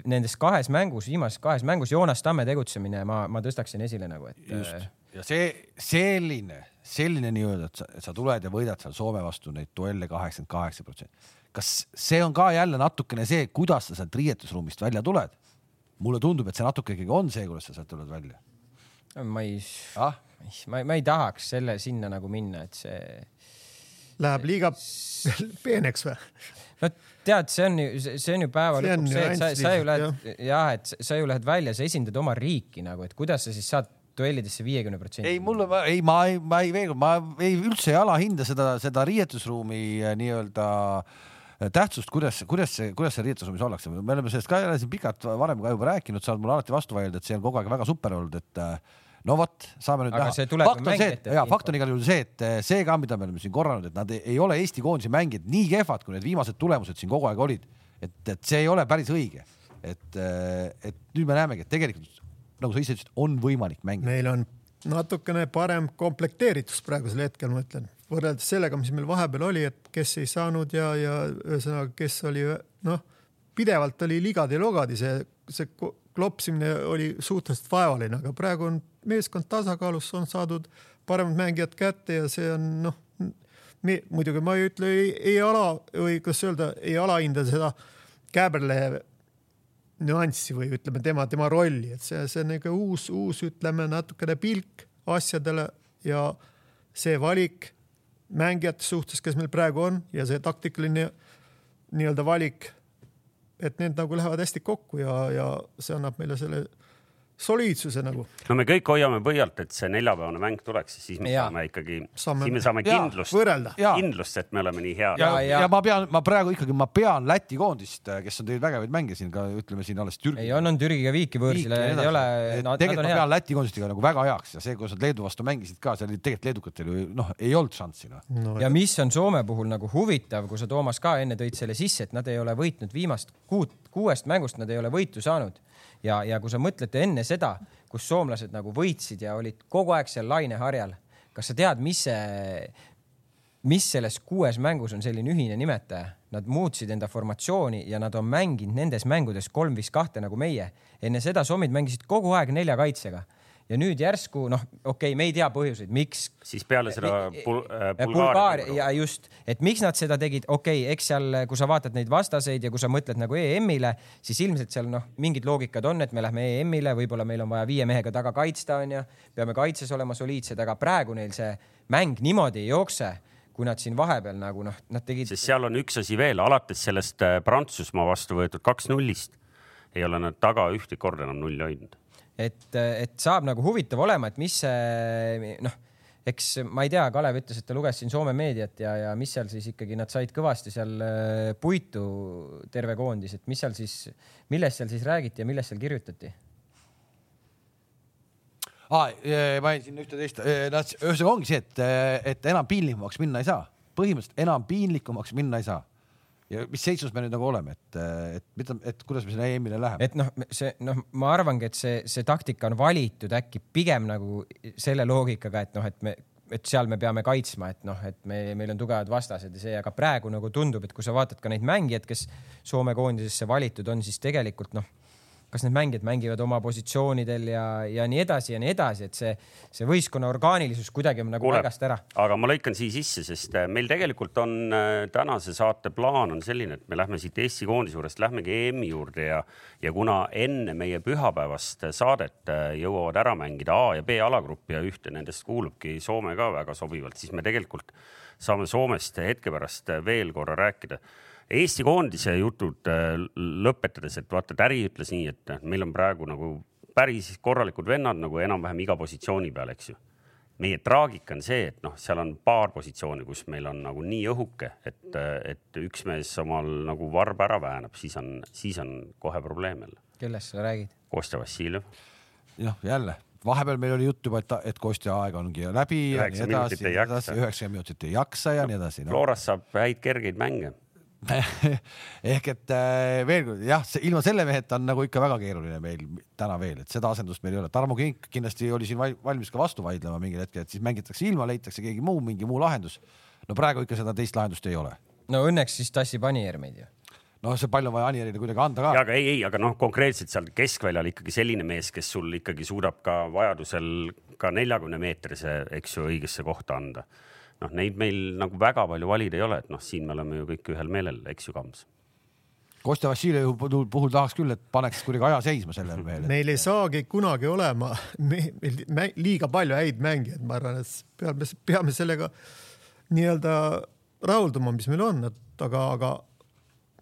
nendes kahes mängus, viimases kahes mängus Joonas Tamme tegutsemine, ma, ma tõstaksin esile nagu, et. just ja see selline, selline nii-öelda, et sa, sa tuled ja võidad seal Soome vastu neid duelle kaheksakümmend kaheksa protsenti kas see on ka jälle natukene see, kuidas sa sealt riietusruumist välja tuled? mulle tundub, et see natuke ikkagi on see, kuidas sa sealt tuled välja. ma ei ah?, ma ei, ma ei tahaks selle sinna nagu minna, et see. Läheb liiga peeneks või? no tead, see on ju, see on ju päeva lõpuks see, et sa, sa ju lähed jah, et sa ju lähed välja, sa esindad oma riiki nagu, et kuidas sa siis saad duellidesse viiekümne protsendi. ei, mulle, ei, ma ei, ma ei, veel kord, ma ei üldse ei alahinda seda, seda riietusruumi äh, nii-öelda äh, Äh, tähtsust, kuidas, kuidas see, kuidas see riietusruumis ollakse, me oleme sellest ka siin pikalt varem ka juba rääkinud, sa oled mulle alati vastu vaielnud, et see on kogu aeg väga super olnud, et äh, no vot, saame nüüd Aga näha. fakt on see, et ja fakt on igal juhul see, et äh, see ka, mida me oleme siin korranud, et nad ei, ei ole Eesti koondise mängijad nii kehvad, kui need viimased tulemused siin kogu aeg olid. et, et see ei ole päris õige. et, et nüüd me näemegi, et tegelikult nagu sa ise ütlesid, on võimalik mängida. meil on natukene parem komplekteeritus praegusel hetkel, ma ütlen võrreldes sellega, mis meil vahepeal oli, et kes ei saanud ja, ja ühesõnaga, kes oli noh, pidevalt oli ligadi-logadi, see, see klopsimine oli suhteliselt vaevaline, aga praegu on meeskond tasakaalus, on saadud paremad mängijad kätte ja see on noh, muidugi ma ei ütle, ei, ei ala või kuidas öelda, ei alahinda seda Käberle nüanssi või ütleme tema, tema rolli, et see, see on niisugune uus, uus, ütleme natukene pilk asjadele ja see valik mängijate suhtes, kes meil praegu on ja see taktikaline nii-öelda valik, et need nagu lähevad hästi kokku ja, ja see annab meile selle soliidsuse nagu. no me kõik hoiame põhjalt, et see neljapäevane mäng tuleks, siis me ja. saame ikkagi, siis me saame kindlust, kindlust, et me oleme nii head. ja, ja, ja ma pean, ma praegu ikkagi, ma pean Läti koondist, kes on teinud vägevaid mänge siin ka ütleme siin alles Türgi. ei, on, on Türgiga viiki võõrsil, ei ole. tegelikult ma pean Läti koondist ikka nagu väga heaks ja see, kuidas nad Leedu vastu mängisid ka, seal tegelikult leedukatel ju noh, ei olnud šanssi noh no,. ja mis on Soome puhul nagu huvitav, kui sa Toomas ka enne tõid selle sisse, et nad ei ole võitnud viimast kuut, kuuest mängust nad ei ole võitu saanud ja, ja kui sa mõtled enne seda, kus soomlased nagu võitsid ja olid kogu aeg seal laineharjal, kas sa tead, mis see, mis selles kuues mängus on selline ühine nimetaja? Nad muutsid enda formatsiooni ja nad on mänginud nendes mängudes kolm viis kahte nagu meie. enne seda sommid mängisid kogu aeg nelja kaitsega ja nüüd järsku noh, okei okay,, me ei tea põhjuseid, miks. siis peale seda Bul äh, Bulgaaria ja just, et miks nad seda tegid, okei okay,, eks seal, kui sa vaatad neid vastaseid ja kui sa mõtled nagu EM-ile, siis ilmselt seal noh, mingid loogikad on, et me lähme EM-ile, võib-olla meil on vaja viie mehega taga kaitsta, onju, peame kaitses olema soliidsed, aga praegu neil see mäng niimoodi ei jookse kui nad siin vahepeal nagu noh, nad tegid. sest seal on üks asi veel, alates sellest Prantsusmaa vastu võetud kaks nullist ei ole nad taga ühtegi korda enam nulli hoidnud et, et saab nagu huvitav olema, et mis see noh, eks ma ei tea, Kalev ütles, et ta luges siin Soome meediat ja, ja mis seal siis ikkagi nad said kõvasti seal äh, puitu, terve koondis, et mis seal siis, millest seal siis räägiti ja millest seal kirjutati? aa, ma jäin sinna ühte-teist, noh, ühesõnaga ongi see, et, et enam piinlikumaks minna ei saa, põhimõtteliselt enam piinlikumaks minna ei saa ja mis seisus me nüüd nagu oleme, et, et mida, et kuidas me sinna EM-ile läheme? et noh, see noh, ma arvangi, et see, see taktika on valitud äkki pigem nagu selle loogikaga, et noh, et me, et seal me peame kaitsma, et noh, et me, meil on tugevad vastased ja see, aga praegu nagu tundub, et kui sa vaatad ka neid mängijaid, kes Soome koondisesse valitud on, siis tegelikult noh, kas need mängijad mängivad oma positsioonidel ja, ja nii edasi ja nii edasi, et see, see võistkonna orgaanilisus kuidagi on nagu paigast ära. aga ma lõikan siia sisse, sest äh, meil tegelikult on äh, tänase saate plaan on selline, et me lähme siit Eesti koondise juurest, lähmegi EM-i juurde ja, ja kuna enne meie pühapäevast saadet äh, jõuavad ära mängida A ja B alagrupp ja ühte nendest kuulubki Soome ka väga sobivalt, siis me tegelikult saame Soomest hetke pärast veel korra rääkida Eesti koondise jutud äh, lõpetades, et vaata, Täri ütles nii, et meil on praegu nagu päris korralikud vennad nagu enam-vähem iga positsiooni peal, eks ju. meie traagika on see, et noh, seal on paar positsiooni, kus meil on nagu nii õhuke, et, et üks mees omal nagu varba ära väänab, siis on, siis on kohe probleem jälle. kellest sa räägid? Kostja Vassiljev. jah, jälle vahepeal meil oli juttu juba, et, et Kostja aeg ongi läbi ja nii edasi, üheksakümmend minutit ei jaksa ja nii edasi no.. Floras saab häid kergeid mänge ehk et äh, veel kord jah, ilma selle meheta on nagu ikka väga keeruline meil täna veel, et seda asendust meil ei ole. Tarmo Kink kindlasti oli siin valmis ka vastu vaidlema mingil hetkel, et siis mängitakse ilma, leitakse keegi muu, mingi muu lahendus. no praegu ikka seda teist lahendust ei ole. no õnneks siis tassib Anier meid ju noh, see palju on vaja Anierile kuidagi anda ka. aga ei, ei, aga noh, konkreetselt seal keskväljal ikkagi selline mees, kes sul ikkagi suudab ka vajadusel ka neljakümne meetrise, eks ju, õigesse kohta anda noh, neid meil nagu väga palju valida ei ole, et noh, siin me oleme ju kõik ühel meelel, eks ju, Kams. Kostja Vassiljevi puhul, tahaks küll, et paneks kuidagi aja seisma sellel veel. meil ei saagi kunagi olema me, me, liiga palju häid mängijaid, ma arvan, et peame, peame sellega nii-öelda rahulduma, mis meil on, et aga, aga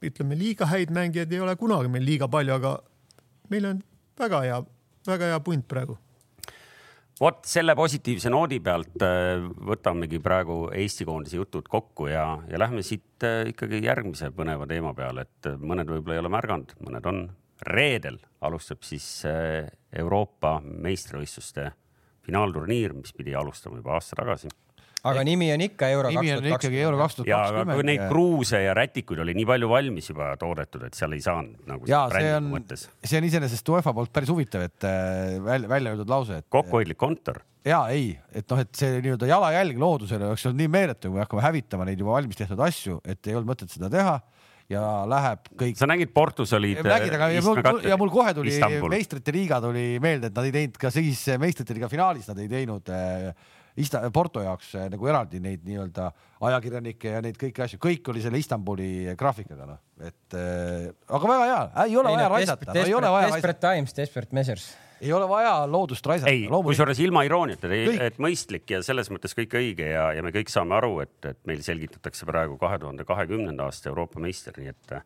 ütleme, liiga häid mängijaid ei ole kunagi meil liiga palju, aga meil on väga hea, väga hea punt praegu vot selle positiivse noodi pealt äh, võtamegi praegu Eesti koondise jutud kokku ja, ja lähme siit äh, ikkagi järgmise põneva teema peale, et äh, mõned võib-olla ei ole märganud, mõned on. reedel alustab siis Euroopa meistrivõistluste finaalturniir, mis pidi alustama juba aasta tagasi aga Ehk... nimi on ikka euro kaks tuhat kakskümmend. euro kaks tuhat kakskümmend. aga neid kruuse ja rätikuid oli nii palju valmis juba toodetud, et seal ei saanud nagu. ja see on, see on iseenesest UEFA poolt päris huvitav, et äh, välja, välja öeldud lause, et. kokkuhoidlik kontor. ja ei, et noh, et see nii-öelda jalajälg loodusele oleks olnud nii meeletu, kui hakkame hävitama neid juba valmis tehtud asju, et ei olnud mõtet seda teha ja läheb kõik. sa nägid, Portus olid. nägid, aga ja mul, ja mul kohe tuli Istanbul. meistrite liiga tuli meelde, et nad ei teinud ka siis meistrite liiga finaalis, nad ei teinud äh, Ista-, Porto jaoks eh, nagu eraldi neid nii-öelda ajakirjanikke ja neid kõiki asju, kõik oli selle Istanbuli graafikaga noh, et äh, aga väga hea, ei ole ei, vaja no, raisata no,, ei ole vaja raisata. Desperate times, desperate measures. ei ole vaja loodust raisata. ei, kusjuures ilma irooniata, et mõistlik ja selles mõttes kõik õige ja, ja me kõik saame aru, et, et meil selgitatakse praegu kahe tuhande kahekümnenda aasta Euroopa meister, nii et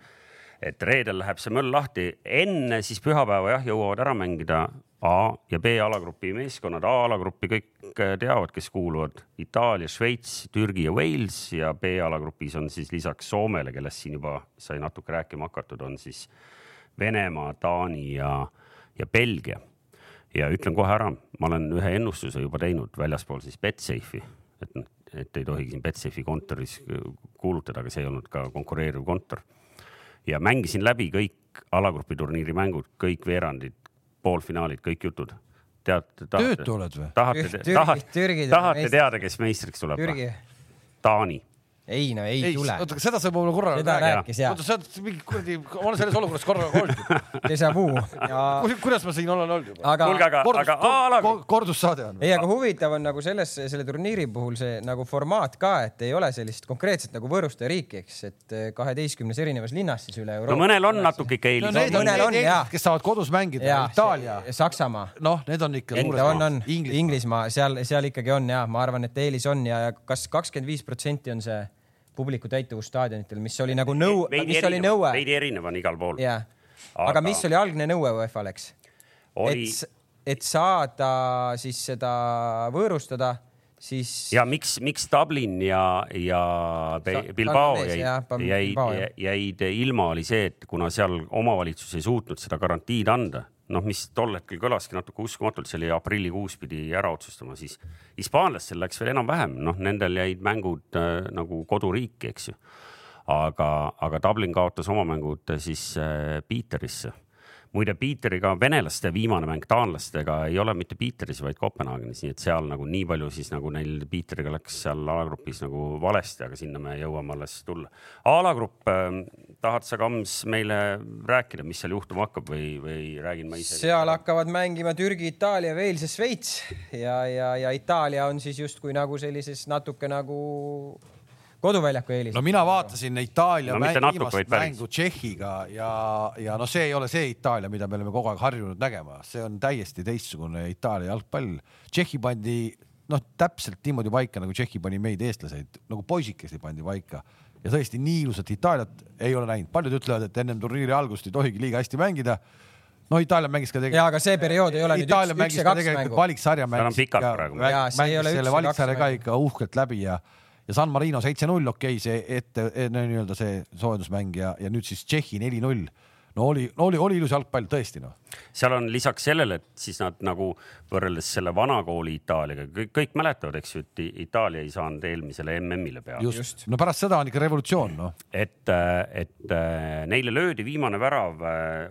et reedel läheb see möll lahti, enne siis pühapäeva jah, jõuavad ära mängida A ja B alagrupi meeskonnad. A alagruppi kõik äh, teavad, kes kuuluvad Itaalia, Šveits, Türgi ja Wales ja B alagrupis on siis lisaks Soomele, kellest siin juba sai natuke rääkima hakatud, on siis Venemaa, Taani ja, ja Belgia. ja ütlen kohe ära, ma olen ühe ennustuse juba teinud väljaspool siis Betsafe'i, et, et ei tohigi siin Betsafe'i kontoris kuulutada, aga see ei olnud ka konkureeriv kontor. ja mängisin läbi kõik alagrupi turniiri mängud, kõik veerandid, poolfinaalid, kõik jutud. tead, tahate, tahate, tahate, tahate teada, kes meistriks tuleb? Taani ei no ei, ei tule. oota, seda sa võib-olla korra seda rääkis jah. oota, sa oled mingi kuradi, ma olen selles olukorras korra olnud. Déjà vu ja.... kuidas ma siin olen olnud juba? aga, kuulge, aga, aga ala... kor, kordussaade on. ei, aga huvitav on nagu selles, selle turniiri puhul see nagu formaat ka, et ei ole sellist konkreetset nagu võõrustaja riiki, eks, et eh, kaheteistkümnes erinevas linnas siis üle Euroopa. no mõnel on natuke ikka eelis no,. mõnel on jah. kes saavad kodus mängida, Itaalia. Saksamaa. noh, need on ikka. on, on Inglismaa, seal, seal ikkagi on ja ma arvan, et eelis on ja kas kakskümmend viis protsenti on see publiku täituvus staadionitel, mis oli nagu nõu-, mis erinev, oli nõue. veidi erinev on igal pool. jah, aga mis oli algne nõue UEFA-l, eks? Oli... et, et saada siis seda võõrustada, siis. ja miks, miks Dublin ja, ja Bilbao jäid, jäid, jäid ilma, oli see, et kuna seal omavalitsus ei suutnud seda garantiid anda noh, mis tol hetkel kõlaski natuke uskumatult, see oli aprillikuus pidi ära otsustama, siis hispaanlastel läks veel enam-vähem, noh, nendel jäid mängud äh, nagu koduriiki, eks ju. aga, aga Dublin kaotas oma mängud äh, siis äh, Piiterisse. muide, Piiteriga venelaste viimane mäng taanlastega ei ole mitte Piiteris, vaid Kopenhaagenis, nii et seal nagu nii palju siis nagu neil Piiteriga läks seal alagrupis nagu valesti, aga sinna me jõuame alles tulla. alagrupp äh, tahad sa, Kams, meile rääkida, mis seal juhtuma hakkab või, või räägin ma ise? seal hakkavad mängima Türgi, Itaalia, Wales ja Šveits ja, ja, ja Itaalia on siis justkui nagu sellises natuke nagu koduväljaku eelis. no mina vaatasin Itaalia no, mäng, natuke, viimast mängu Tšehhiga ja, ja no see ei ole see Itaalia, mida me oleme kogu aeg harjunud nägema, see on täiesti teistsugune Itaalia jalgpall. Tšehhi pandi noh, täpselt niimoodi paika, nagu Tšehhi pani meid, eestlaseid, nagu poisikesi pandi paika ja tõesti nii ilusat Itaaliat ei ole näinud. paljud ütlevad, et ennem turniiri algust ei tohigi liiga hästi mängida no Itaalia mängis ka tegelikult. ja aga see periood ei ole Itaalia nüüd üks, üks ja kaks mängu. valiksarja mängis. ja, mängis selle valiksarja ka ikka uhkelt läbi ja ja San Marino seitse-null, okei okay,, see ette nii-öelda see soojendusmäng ja, ja nüüd siis Tšehhi neli-null. No oli, no oli, oli ilus jalgpall tõesti noh. seal on lisaks sellele, et siis nad nagu võrreldes selle vana kooli Itaaliaga, kõik, kõik mäletavad, eks ju, et Itaalia ei saanud eelmisele MM-ile peale. just, just., no pärast seda on ikka revolutsioon noh. et, et neile löödi viimane värav,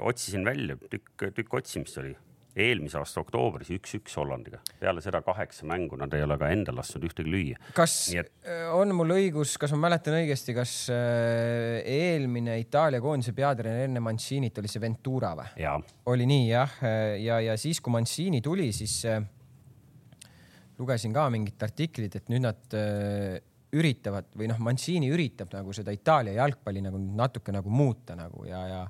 otsisin välja, tükk, tükk otsimist oli eelmise aasta oktoobris üks-üks Hollandiga. peale seda kaheksa mängu nad ei ole ka endal lasknud ühtegi lüüa. kas et... Äh, on mul õigus, kas ma mäletan õigesti, kas äh, eelmine Itaalia koondise peatreener enne Manciinit oli see Ventura või? oli nii jah, ja, ja siis, kui Manciini tuli, siis äh, lugesin ka mingit artiklit, et nüüd nad üritavad või noh, Mancini üritab nagu seda Itaalia jalgpalli nagu natuke nagu muuta nagu ja, ja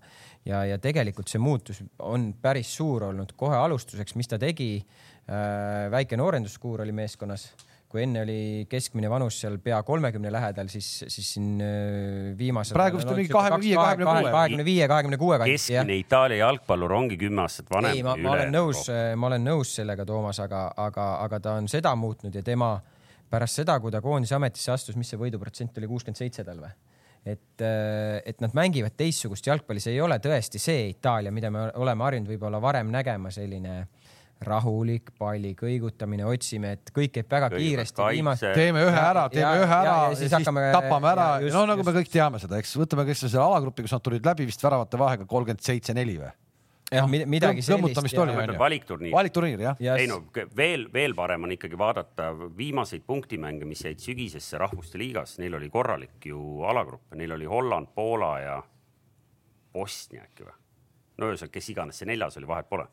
ja, ja tegelikult see muutus on päris suur olnud kohe alustuseks, mis ta tegi äh,. väike noorenduskuur oli meeskonnas, kui enne oli keskmine vanus seal pea kolmekümne lähedal, siis, siis siin äh, viimasel. praegu vist on mingi kahekümne viie, kahekümne kuue. kahekümne viie, kahekümne kuue kanti. keskmine Itaalia jalgpallur ongi kümme aastat vanem. ei, ma, ma olen nõus, ma olen nõus sellega, Toomas, aga, aga, aga ta on seda muutnud ja tema pärast seda, kui ta koondise ametisse astus, mis see võiduprotsent oli, kuuskümmend seitse tal või? Et, äh, et nad mängivad teistsugust jalgpalli, see ei ole tõesti see Itaalia, mida me oleme harjunud võib-olla varem nägema, selline rahulik palli kõigutamine, otsime, et kõik käib väga kiiresti. Viimast... teeme ühe ära, teeme ja, ühe ära ja, ja siis, ja hakkame... siis tapame ära. no nagu just. me kõik teame seda, eks võtame, kes selle alagrupi, kus nad tulid läbi vist väravate vahega kolmkümmend seitse, neli või? Jah, midagi sellist. valikturniir. valikturniir jah. Yes.. ei no veel, veel parem on ikkagi vaadata viimaseid punktimänge, mis jäid sügisesse Rahvuste Liigas, neil oli korralik ju alagrupp, neil oli Holland, Poola ja Bosnia äkki või? no ühesõnaga, kes iganes see neljas oli, vahet pole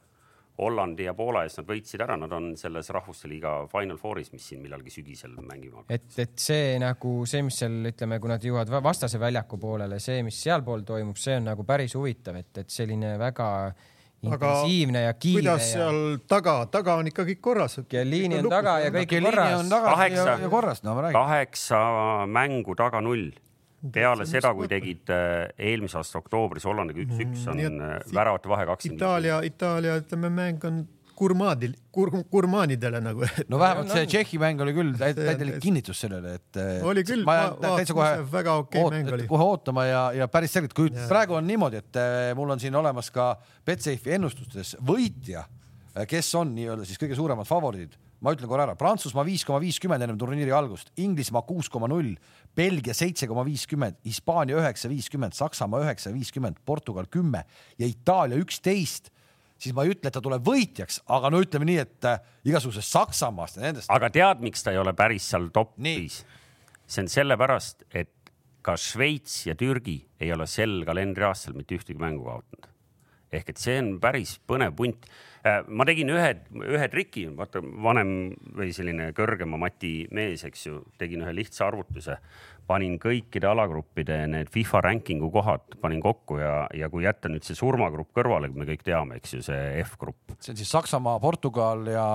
Hollandi ja Poola eest nad võitsid ära, nad on selles Rahvuste Liiga Final Fouris, mis siin millalgi sügisel mängima hakkab. et, et see nagu see, mis seal ütleme, kui nad jõuavad vastase väljaku poolele, see, mis sealpool toimub, see on nagu päris huvitav, et, et selline väga intensiivne ja kiire. kuidas seal ja... taga, taga on ikka kõik korras. ja liini on taga ja kõik korras. kaheksa, kaheksa mängu taga null peale seda, kui tegid äh, eelmise aasta oktoobris Hollandiga üks-üks, on äh, väravate vahe kakskümmend. Italia, Itaalia, ütleme, mäng on gurmaadil kur,, gurmaanidele nagu. no vähemalt see Tšehhi mäng oli küll täielik kinnitus sellele, et. Äh, oli küll, vaatasin, kohe, väga okei okay mäng oli. kohe ootama ja, ja päris selgelt, kui ja. praegu on niimoodi, et mul on siin olemas ka Betsafe'i ennustustes võitja, kes on nii-öelda siis kõige suuremad favoriidid ma ütlen korra ära, Prantsusmaa viis koma viiskümmend ennem turniiri algust, Inglismaa kuus koma null, Belgia seitse koma viiskümmend, Hispaania üheksa viiskümmend, Saksamaa üheksa viiskümmend, Portugal kümme ja Itaalia üksteist siis ma ei ütle, et ta tuleb võitjaks, aga no ütleme nii, et äh, igasugusest Saksamaast ja nendest. aga tead, miks ta ei ole päris seal top viis? see on sellepärast, et ka Šveits ja Türgi ei ole sel kalendriaastal mitte ühtegi mängu kaotanud. ehk et see on päris põnev punt ma tegin ühe, ühe triki, vaata vanem või selline kõrgema mati mees, eks ju, tegin ühe lihtsa arvutuse, panin kõikide alagruppide need FIFA ranking'u kohad, panin kokku ja, ja kui jätta nüüd see surmagrupp kõrvale, me kõik teame, eks ju, see F-grupp. see on siis Saksamaa, Portugal ja.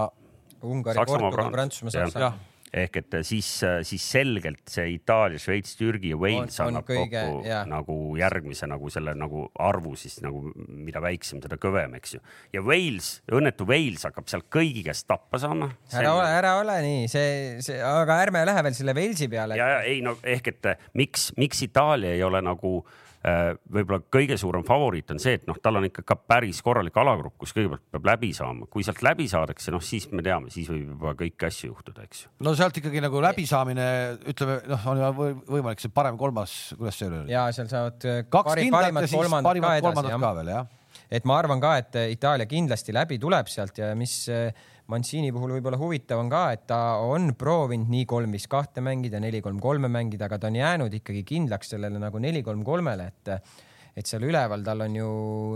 Ungari, Portugal, Prantsusmaa, Saksamaa ehk et siis, siis selgelt see Itaalia, Šveits, Türgi ja Wales annab kõige, kokku jah. nagu järgmise nagu selle nagu arvu siis nagu, mida väiksem, seda kõvem, eks ju. ja Wales, õnnetu Wales hakkab seal kõigi käest tappa saama. ära ole, ära ole nii, see, see, aga ärme lähe veel selle Walesi peale. ja, ja ei no ehk et miks, miks Itaalia ei ole nagu äh, Äh, võib-olla kõige suurem favoriit on see, et noh, tal on ikka ka päris korralik alagrupp, kus kõigepealt peab läbi saama, kui sealt läbi saadakse, noh siis me teame, siis võib juba kõiki asju juhtuda, eks ju. no sealt ikkagi nagu läbisaamine, ütleme noh, on ju võimalik see parem kolmas, kuidas see oli? ja seal saavad kaks kindlat ja siis parimad kolmandad ka veel jah et ma arvan ka, et Itaalia kindlasti läbi tuleb sealt ja mis äh, Mancini puhul võib-olla huvitav on ka, et ta on proovinud nii kolm viis kahte mängida, neli kolm kolme mängida, aga ta on jäänud ikkagi kindlaks sellele nagu neli kolm kolmele, et et seal üleval tal on ju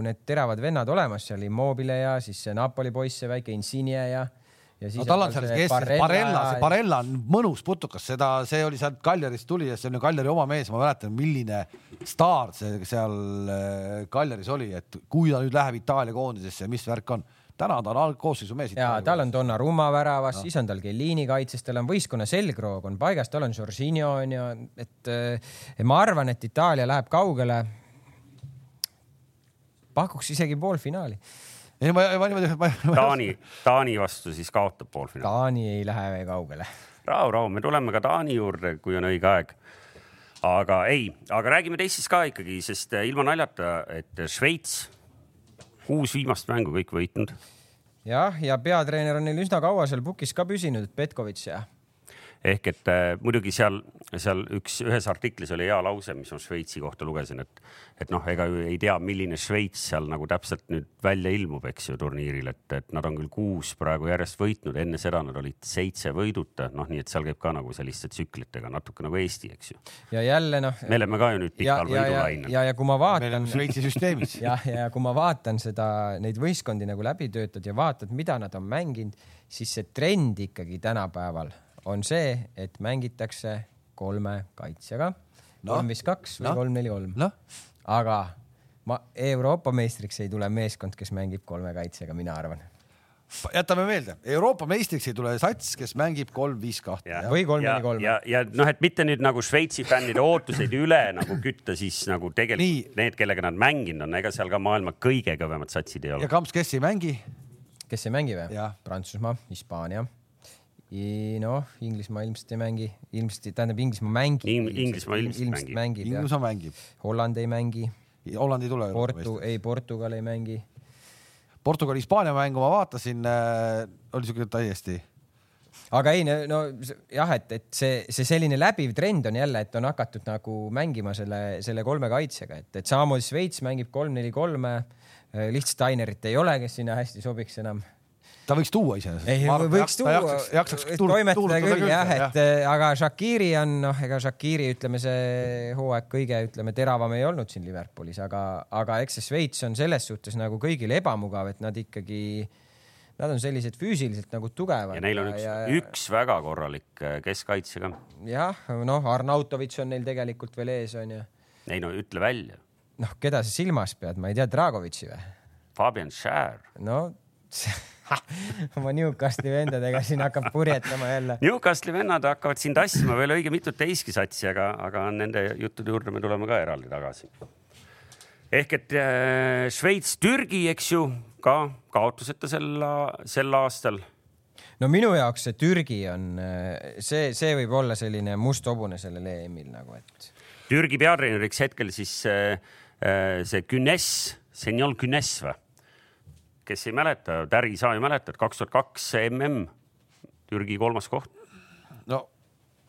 need teravad vennad olemas seal, Immobile ja siis see Napoli poiss, see väike Insigne ja ja no tal on seal kes, Barella, see Barella on mõnus putukas, seda, see oli sealt Kaljarist tuli ja see on ju Kaljari oma mees, ma mäletan, milline staar see seal Kaljaris oli, et kui ta nüüd läheb Itaalia koondisesse, mis värk on täna ta on algkoosseisu mees. ja tal on Donnarumma väravas no., siis on tal Kellini kaitses, tal on võistkonna selgroog on paigas, tal on Jorginho on ju, et, ma arvan, et Itaalia läheb kaugele. pakuks isegi poolfinaali ei, ma, ma niimoodi. Taani, Taani vastu siis kaotab poolfinaali. Taani ei lähe kaugele. rahu, rahu, me tuleme ka Taani juurde, kui on õige aeg. aga ei, aga räägime teistest ka ikkagi, sest ilma naljata, et Šveits kuus viimast mängu kõik võitnud. jah, ja peatreener on neil üsna kaua seal pukis ka püsinud, Petkovitš ja ehk et äh, muidugi seal, seal üks, ühes artiklis oli hea lause, mis ma Šveitsi kohta lugesin, et, et noh, ega ju ei tea, milline Šveits seal nagu täpselt nüüd välja ilmub, eks ju, turniiril, et, et nad on küll kuus praegu järjest võitnud, enne seda nad olid seitse võiduta, noh, nii et seal käib ka nagu selliste tsüklitega natuke nagu Eesti, eks ju. ja jälle noh. me oleme ka ju nüüd pikal võidulainel. ja, ja, ja kui ma vaatan. Šveitsi süsteemis jah, ja kui ma vaatan seda, neid võistkondi nagu läbi töötad ja vaatad, mida nad on mänginud, siis see trend ikkagi tänapäeval on see, et mängitakse kolme kaitsjaga no., kolm viis kaks või kolm neli kolm no.. aga ma Euroopa meistriks ei tule meeskond, kes mängib kolme kaitsjaga, mina arvan jätame meelde, Euroopa meistriks ei tule sats, kes mängib kolm-viis-kahte. või kolm-neli-kolm. ja, ja, ja noh, et mitte nüüd nagu Šveitsi fännide ootuseid üle nagu kütta, siis nagu tegelikult Nii. need, kellega nad mänginud on, ega seal ka maailma kõige kõvemad satsid ei ole. ja Kamps, kes ei mängi? kes ei mängi või? Prantsusmaa, Hispaania noh, Inglismaa ilmselt ei mängi, ilmselt, tähendab Inglismaa mängib In,. Inglismaa ilmselt, ilmselt mängib. Inglismaa mängib. Holland ei mängi. Holland ei tule. Portu, ei, Portugal ei mängi. Portugali, Hispaania mängu ma vaatasin äh,, oli siuke täiesti aga ei, no jah, et, et see, see selline läbiv trend on jälle, et on hakatud nagu mängima selle, selle kolme kaitsega, et, et samamoodi Šveits mängib kolm-neli-kolme. Äh, lihtsalt Steinerit ei ole, kes sinna hästi sobiks enam ta võiks tuua iseenesest. ei, võiks tuua, toimetada küll jah, et jah. Äh, aga Shakiri on noh, ega Shakiri ütleme, see hooaeg kõige ütleme teravam ei olnud siin Liverpoolis, aga, aga eks see Šveits on selles suhtes nagu kõigile ebamugav, et nad ikkagi, nad on sellised füüsiliselt nagu tugevad. ja neil on üks, üks väga korralik äh, keskkaitse ka. jah, noh, Arnautovitš on neil tegelikult veel ees, onju. ei no ütle välja. noh, keda sa silmas pead, ma ei tea, Dragovitši või? Fabian Schär. no oma Newcastli vendadega siin hakkab purjetama jälle. Newcastli vennad hakkavad siin tassima veel õige mitut teistki satsi, aga, aga nende juttude juurde me tuleme ka eraldi tagasi. ehk et äh, Šveits, Türgi, eks ju, ka kaotuseta sel, sel aastal. no minu jaoks see Türgi on, äh, see, see võib olla selline must hobune sellel EM-il nagu, et. Türgi peatreeneriks hetkel siis äh, äh see Günes, Senjol Günes või? Kes ei mäleta, Täri sa ju mäletad, kaks tuhat kaks mm Türgi kolmas koht. no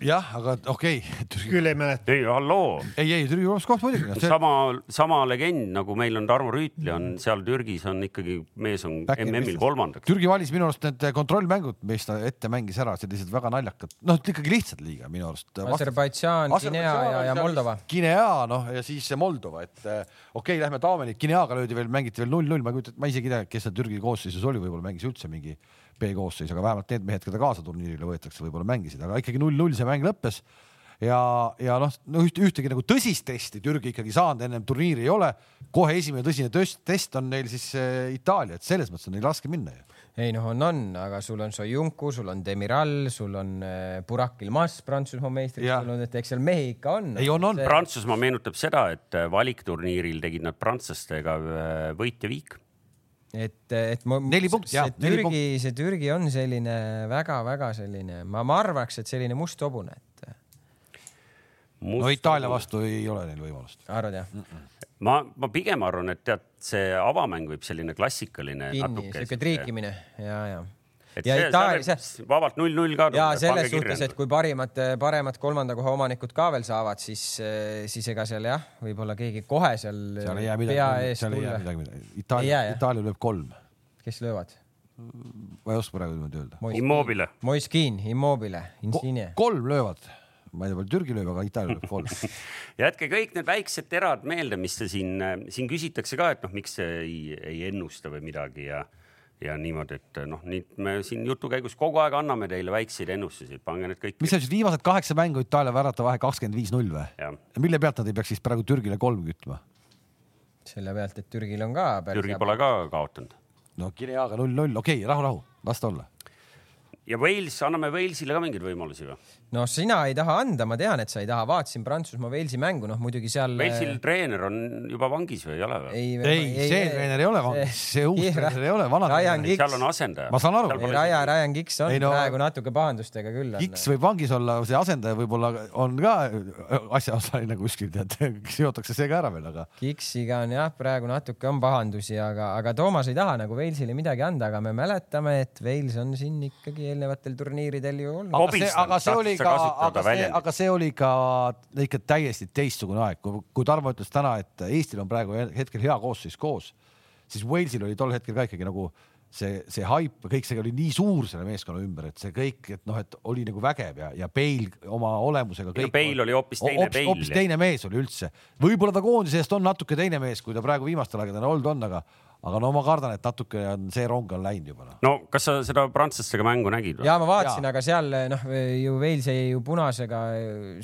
jah, aga okei okay. küll ei mäleta. ei, halloo. ei, ei Türgi koht muidugi sama, sama legend nagu meil on Tarmo Rüütli on seal Türgis on ikkagi mees on MM-il kolmandaks. Türgi valis minu arust need kontrollmängud, mis ta ette mängis ära, sellised väga naljakad, noh, ikkagi lihtsalt liiga minu arust. Aserbaidžaan, Guinea ja, ja Moldova. Guinea, noh ja siis Moldova, et eh, okei okay,, lähme Taavenit, Guineaga löödi veel, mängiti veel null-null, ma ei kujuta, ma isegi ei tea, kes seal Türgi koosseisus oli, võib-olla mängis üldse mingi B-koosseis, aga vähemalt need mehed, keda kaasa turniirile võetakse, võib-olla mängisid, aga ikkagi null-null see mäng lõppes. ja, ja noh, no üht, ühtegi nagu tõsist testi Türgi ikkagi saanud ennem turniiri ei ole. kohe esimene tõsine test on neil siis äh, Itaalia, et selles mõttes on neil raske minna ju ei noh, on, on, aga sul on Soyuncu, sul on Demiral, sul on äh, Burak Ilmas Prantsusmaa meistriks tulnud, et eks seal mehi ikka on. ei, on, on. Prantsusmaa meenutab seda, et äh, valikturniiril tegid nad prantslastega võitja-viik et, et ma. neli punkti, jah. Türgi, see Türgi on selline väga-väga selline, ma, ma arvaks, et selline must hobune, et. no Itaalia vastu ei ole neil võimalust. arvad jah mm? -mm. ma, ma pigem arvan, et tead, see avamäng võib selline klassikaline. kinni, siuke triikimine ja, ja et ja see, Itaalia, see vabalt null-null ka. ja selles suhtes, et kui parimad, paremad kolmanda koha omanikud ka veel saavad, siis, siis ega seal jah, võib-olla keegi kohe seal, seal ei jää pea midagi, ees seal ei jää tulla. Itaalia, Itaalia lööb kolm. kes löövad? ma ei oska praegu niimoodi öelda. Immobile. Moiskin, Immobile, Insigne. kolm löövad ma ei tea, palju Türgi lööb, aga Itaalia lööb kolm jätke kõik need väiksed terad meelde, mis te siin, siin küsitakse ka, et noh, miks see ei, ei ennusta või midagi ja, ja niimoodi, et noh, nii me siin jutu käigus kogu aeg anname teile väikseid ennustusi, pange need kõik. mis see siis viimased kaheksa mängu Itaalia värata vahe kakskümmend viis null või? mille pealt nad ei peaks siis praegu Türgile kolm kütma? selle pealt, et Türgil on ka. Türgi pole ka kaotanud. no Guineaga null-null, okei okay,, rahu, rahu, las ta olla ja Wales, anname Walesile ka mingeid võimalusi või? no sina ei taha anda, ma tean, et sa ei taha, vaatasin Prantsusmaa Walesi mängu, noh muidugi seal. Walesil treener on juba vangis või ei ole või? ei, ei, ei, see treener ei ole vangis, see uus treener ei ole, vana treener. seal on asendaja. ma saan aru. Raja, Ryan Giggs on ei, no, praegu natuke pahandustega küll. Giggs võib vangis olla, see asendaja võib-olla on ka asjaosaline kuskil, tead, seotakse see ka ära veel, aga. Giggsiga on jah, praegu natuke on pahandusi, aga, aga Toomas ei taha nagu Walesile midagi anda, aga me mäletame, et Wales on siin ikkagi eelnevatel turniiridel ju olnud. aga see, aga see oli ka, aga see, aga see oli ka ikka täiesti teistsugune aeg, kui, kui Tarmo ütles täna, et Eestil on praegu hetkel hea koosseis koos, siis Walesil oli tol hetkel ka ikkagi nagu see, see haip, kõik see oli nii suur selle meeskonna ümber, et see kõik, et noh, et oli nagu vägev ja, ja Bale oma olemusega. Bale oli hoopis teine Bale. hoopis teine mees oli üldse, võib-olla ta koondise eest on natuke teine mees, kui ta praegu viimastel aegadel olnud on, aga aga no ma kardan, et natuke on see rong on läinud juba no.. no kas sa seda prantslastega mängu nägid? ja ma vaatasin, aga seal noh, ju Wales jäi ju punasega,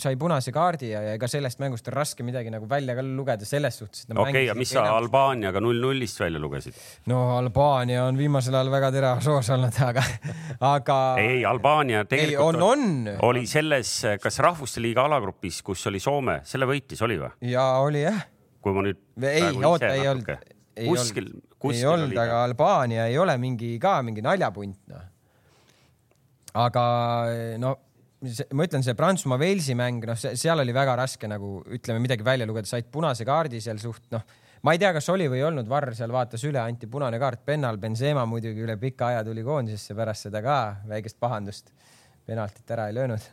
sai punase kaardi ja ega sellest mängust on raske midagi nagu välja ka lugeda selles suhtes. okei ja mis sa enam... Albaaniaga null-nullist välja lugesid? no Albaania on viimasel ajal väga teravas hoos olnud, aga, aga. ei, Albaania tegelikult ei, on, on. oli selles, kas Rahvuste Liiga alagrupis, kus oli Soome, selle võitis, oli või? ja oli jah. kui ma nüüd. ei, oota, ei olnud kuskil, kuskil ei olnud, aga Albaania ei ole mingi ka mingi naljapunt noh. aga no ma ütlen, see Prantsusmaa-Walesi mäng, noh, seal oli väga raske nagu ütleme midagi välja lugeda, said punase kaardi seal suht noh, ma ei tea, kas oli või ei olnud, Varr seal vaatas üle, anti punane kaart pennal, Benzema muidugi üle pika aja tuli koondisesse pärast seda ka väikest pahandust. penaltit ära ei löönud.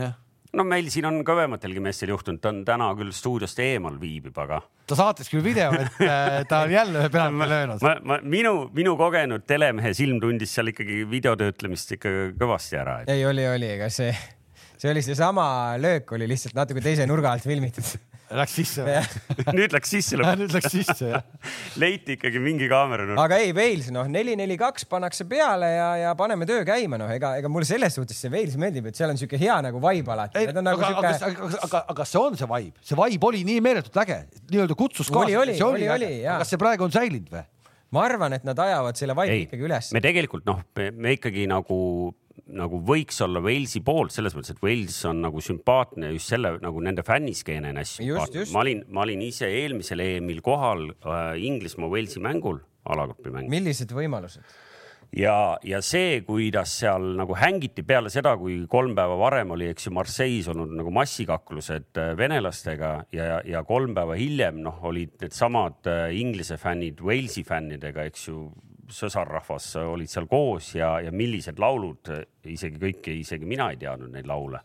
jah no meil siin on kõvematelgi meestel juhtunud, ta on täna küll stuudiost eemal viibib, aga. ta saatis küll video, et äh, ta on jälle ühe penalti löönud. ma, ma, minu, minu kogenud telemehe silm tundis seal ikkagi videotöötlemist ikka kõvasti ära et.... ei, oli, oli, ega see, see oli seesama löök oli lihtsalt natuke teise nurga alt filmitud Läks sisse või? nüüd läks sisse lõpuks nüüd läks sisse jah. leiti ikkagi mingi kaamera aga ei, Wales noh, neli, neli, kaks pannakse peale ja, ja paneme töö käima, noh, ega, ega mulle selles suhtes see Wales meeldib, et seal on siuke hea nagu vibe alati. Nagu aga, süke... aga, aga, aga, aga see on see vibe, see vibe oli nii meeletult äge, nii-öelda kutsus kaasa. oli, oli, oli, oli, jaa. kas see praegu on säilinud või? ma arvan, et nad ajavad selle vibe'i ikkagi üles. me tegelikult noh, me ikkagi nagu nagu võiks olla Walesi poolt selles mõttes, et Wales on nagu sümpaatne just selle nagu nende fänniskeenena sümpaatne. ma olin, ma olin ise eelmisel EM-il kohal äh, Inglismaa-Walesi mängul, alagrupi mängul. millised võimalused? ja, ja see, kuidas seal nagu hängiti peale seda, kui kolm päeva varem oli, eks ju, Marseille's olnud nagu massikaklused äh, venelastega ja, ja kolm päeva hiljem noh, olid needsamad äh, Inglise fännid Walesi fännidega, eks ju sõsarrahvas olid seal koos ja, ja millised laulud, isegi kõiki, isegi mina ei teadnud neid laule.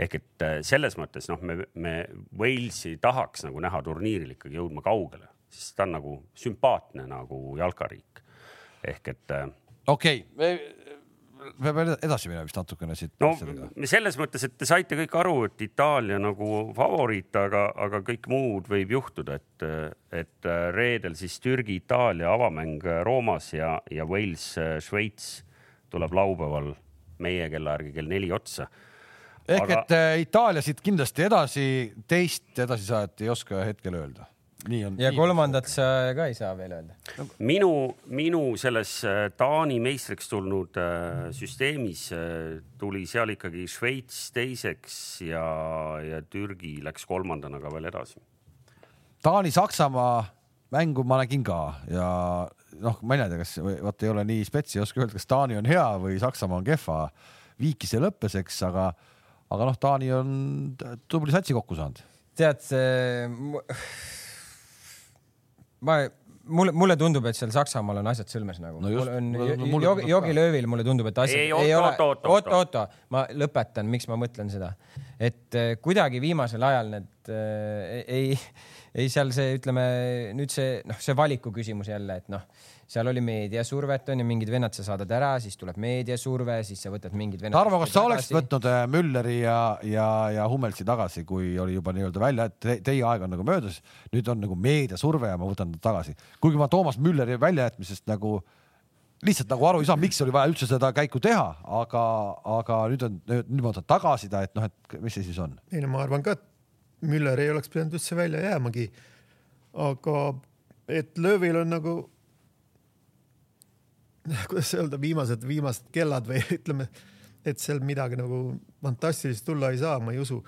ehk et äh, selles mõttes noh, me, me Walesi tahaks nagu näha turniiril ikkagi jõudma kaugele, sest ta on nagu sümpaatne nagu jalkariik. ehk et. okei okay peame edasi minema vist natukene siit. no selles mõttes, et te saite kõik aru, et Itaalia nagu favoriit, aga, aga kõik muud võib juhtuda, et, et reedel siis Türgi-Itaalia avamäng Roomas ja, ja Wales-Šveits tuleb laupäeval meie kellajärgi kell neli otsa. ehk aga... et äh, Itaalia siit kindlasti edasi, teist edasisaajat ei oska hetkel öelda nii on. ja kolmandat sa ka ei saa veel öelda? minu, minu selles äh, Taani meistriks tulnud äh, süsteemis äh, tuli seal ikkagi Šveits teiseks ja, ja Türgi läks kolmandana ka veel edasi. Taani-Saksamaa mängu ma nägin ka ja noh, ma ei tea, kas vot ei ole nii spetsi, ei oska öelda, kas Taani on hea või Saksamaa on kehva. viiki see lõppes, eks, aga, aga noh, Taani on tubli satsi kokku saanud. tead, ma, mulle, mulle tundub, et seal Saksamaal on asjad sõlmes nagu. No Mul on mulle jogi, jogilöövil mulle tundub, et asjad Ei, ei, oota, ole. oota, oota, ma lõpetan, miks ma mõtlen seda, et eh, kuidagi viimasel ajal need äh, ei, ei seal see, ütleme nüüd see noh, see valiku küsimus jälle, et noh, seal oli meediasurvet on ju, mingid vennad sa saadad ära, siis tuleb meediasurve, siis sa võtad mingid vennad. Tarmo, kas sa oleksid võtnud äh, Mülleri ja, ja, ja Hummelsi tagasi, kui oli juba nii-öelda välja, et te, teie aeg on nagu möödas, nüüd on nagu meediasurve ja ma võtan ta tagasi. kuigi ma Toomas Mülleri väljajätmisest nagu lihtsalt nagu aru ei saa, miks oli vaja üldse seda käiku teha, aga, aga nüüd on, nüüd ma võtan tagasi ta, et noh, et mis see siis on? ei no ma arvan ka, et Müller ei oleks pidanud üldse välja jäämagi. aga et löövil on nagu, kuidas öelda, viimased, viimased kellad või ütleme, et seal midagi nagu fantastilist tulla ei saa, ma ei usu.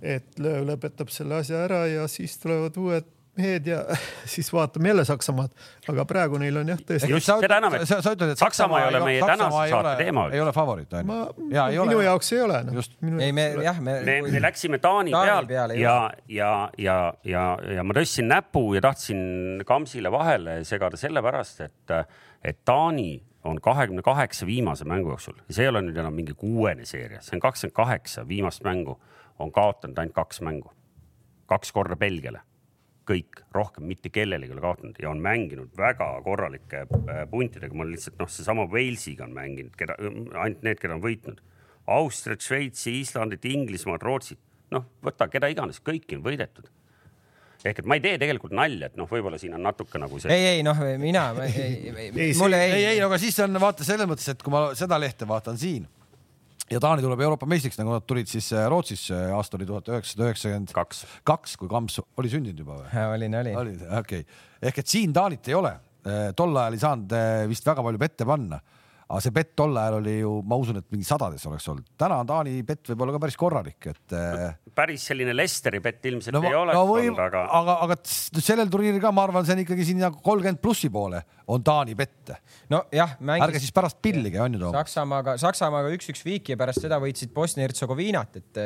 et lööv lõpetab selle asja ära ja siis tulevad uued mehed ja siis vaatame jälle Saksamaad, aga praegu neil on jah tõesti. Just seda enam, et sa, sa ütled, et Saksamaa ei ole meie tänase ei saate ole- teema. ei ole favoriit on ju? ja ei minu jaoks ei ole no.. Ei, me jah, me. me, me läksime Taani, Taani pealt peale, ja, ja, ja, ja, ja ma tõstsin näpu ja tahtsin Kamsile vahele segada sellepärast, et, et Taani on kahekümne kaheksa viimase mängu jooksul ja see ei ole nüüd enam mingi kuuene seeria, see on kakskümmend kaheksa viimast mängu, on kaotanud ainult kaks mängu. kaks korda Belgiale, kõik, rohkem mitte kellelegi ei ole kaotanud ja on mänginud väga korralike äh, puntidega, mul lihtsalt noh, seesama Walesiga on mänginud, keda, ainult need, keda on võitnud. Austriat, Šveitsi, Islandit, Inglismaad, Rootsit, noh, võta keda iganes, kõiki on võidetud ehk et ma ei tee tegelikult nalja, et noh, võib-olla siin on natuke nagu see. ei, ei noh, mina, mulle ei, ei, ei, aga siis on vaata selles mõttes, et kui ma seda lehte vaatan siin ja Taani tuleb Euroopa meistriks, nagu nad tulid siis äh, Rootsis, aasta oli tuhat üheksasada üheksakümmend kaks. kaks, kui Kamps oli sündinud juba või? olin, olin. oli, okei okay., ehk et siin Taanit ei ole. tol ajal ei saanud äh, vist väga palju pette panna, aga see pett tol ajal oli ju, ma usun, et mingi sadades oleks olnud. täna on Taani pett võib-olla ka päris korralik, et äh, päris selline Lesteri pett ilmselt no, ei oleks no või, olnud, aga, aga, aga sellel turniiril ka, ma arvan, see on ikkagi siin nagu kolmkümmend plussi poole on Taani pette. nojah, ärge siis pärast pillige, on ju? Saksamaaga, Saksamaaga üks-üks viiki ja pärast seda võitsid Bosnia-Hertsegoviinat, et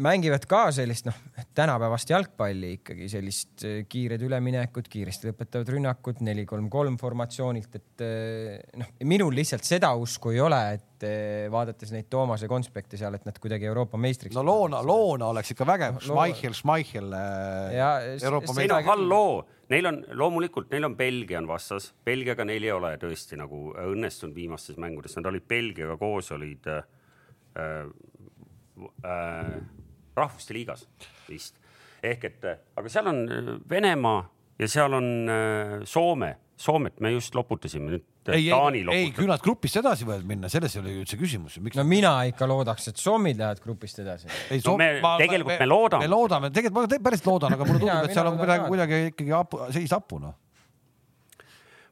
mängivad ka sellist noh, tänapäevast jalgpalli ikkagi sellist äh, kiired üleminekut, kiiresti lõpetavad rünnakud, neli-kolm-kolm formatsioonilt, et äh, noh, minul lihtsalt seda usku ei ole, et äh, vaadates neid Toomase konspekte seal, et nad kuidagi Euroopa meistriks. no Loona, Loona oleks ikka vägev. Schmeichel, Schmeichel äh, Ja Euroopa see- ei no halloo, neil on loomulikult, neil on Belgia on vastas, Belgiaga neil ei ole tõesti nagu õnnestunud viimastes mängudes, nad olid Belgiaga koos, olid äh, äh, rahvuste liigas vist. ehk et, äh, aga seal on äh, Venemaa ja seal on äh, Soome, Soomet me just loputasime nüüd äh, ei, ei, ei, küll nad grupist edasi võivad minna, selles ei ole ju üldse küsimus. miks no mina ikka loodaks, et Sommid lähevad grupist edasi. ei, No me- tegelikult me loodame. me loodame, tegelikult ma päris loodan, aga mulle tundub, et seal on loodan kuidagi, ka. kuidagi ikkagi hapu, seis hapu noh.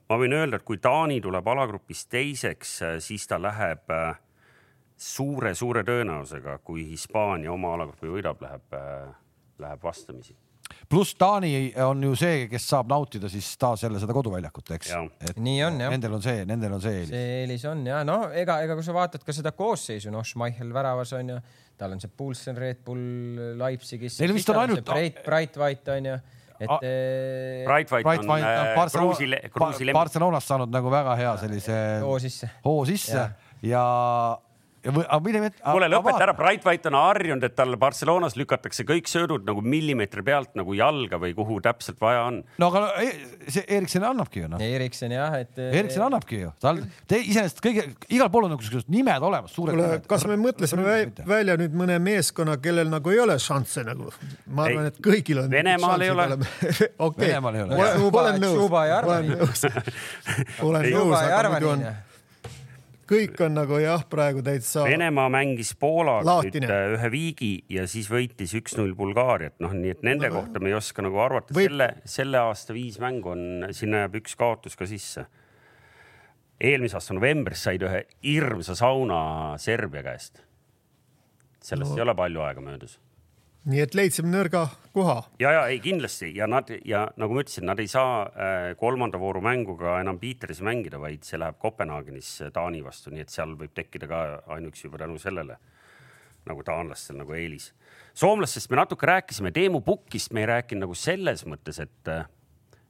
ma võin öelda, et kui Taani tuleb alagrupis teiseks, siis ta läheb suure-suure tõenäosusega, kui Hispaania oma alagrupi võidab, läheb, läheb vastamisi. pluss Taani on ju see, kes saab nautida siis taas jälle seda koduväljakut, eks. Nii on, jah. Nendel on see, nendel on see eelis. see eelis on ja no ega, ega kui sa vaatad ka seda koosseisu, noh, Schmeichel väravas on ju, tal on see Pulsen Red Bull Leipzigis. Neil vist on ainult- Breit, Bright White on ju, et A- Bright White Bright on on äh, Barcelona Kruusi, Kruusi lemmik. Barcelonas saanud nagu väga hea sellise hoo sisse. hoo sisse ja, ja aga mine. kuule, lõpeta ära, Bright White on harjunud, et talle Barcelonas lükatakse kõik söödud nagu millimeetri pealt nagu jalga või kuhu täpselt vaja on. no aga e- see Erikson annabki ju noh. Erikson jah, et. Erikson annabki ju, tal, te iseenesest kõige, igal pool on nagu niisugused nimed olemas, suured kuule nimed. kas me mõtlesime vä välja nüüd mõne meeskonna, kellel nagu ei ole šansse nagu? ma arvan, et kõigil on. Venemaal ei ole. okei, olen nõus, olen nõus, olen nõus, aga muidu on. Kõik on nagu jah, praegu täitsa. Venemaa mängis Poolaga nüüd äh, ühe viigi ja siis võitis üks-null Bulgaariat, noh, nii et nende kohta me ei oska nagu arvata, Võib- selle, selle aasta viis mängu on, sinna jääb üks kaotus ka sisse. eelmise aasta novembris said ühe hirmsa sauna Serbia käest. sellest no. ei ole palju aega möödas nii et leidsime nõrga koha. ja, ja ei kindlasti ja nad ja nagu ma ütlesin, nad ei saa äh, kolmanda vooru mänguga enam Piiteris mängida, vaid see läheb Kopenhaagenis äh, Taani vastu, nii et seal võib tekkida ka ainuüksi juba tänu sellele nagu taanlastel nagu eelis. soomlastest me natuke rääkisime, Teemu Pukkist me ei rääkinud nagu selles mõttes, et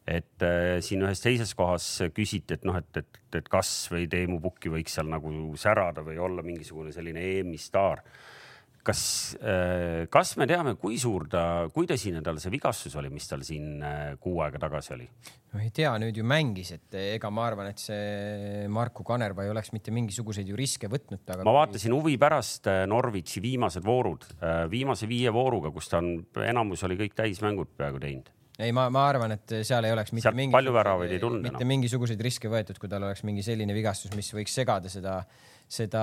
et äh, siin ühes teises kohas küsiti, et noh, et, et, et kas või Teemu Pukki võiks seal nagu särada või olla mingisugune selline EM-i staar. Kas äh,, kas me teame, kui suur ta, kui tõsine tal see vigastus oli, mis tal siin äh, kuu aega tagasi oli? no ei tea, nüüd ju mängis, et ega ma arvan, et see Marku Kanerva ei oleks mitte mingisuguseid ju riske võtnud. ma vaatasin huvi pärast äh, Norwichi viimased voorud, äh, viimase viie vooruga, kus ta on, enamus oli kõik täismängud peaaegu teinud ei, ma, ma arvan, et seal ei oleks mitte mingi, palju väravaid ei tulnud mitte enam. mingisuguseid riske võetud, kui tal oleks mingi selline vigastus, mis võiks segada seda, seda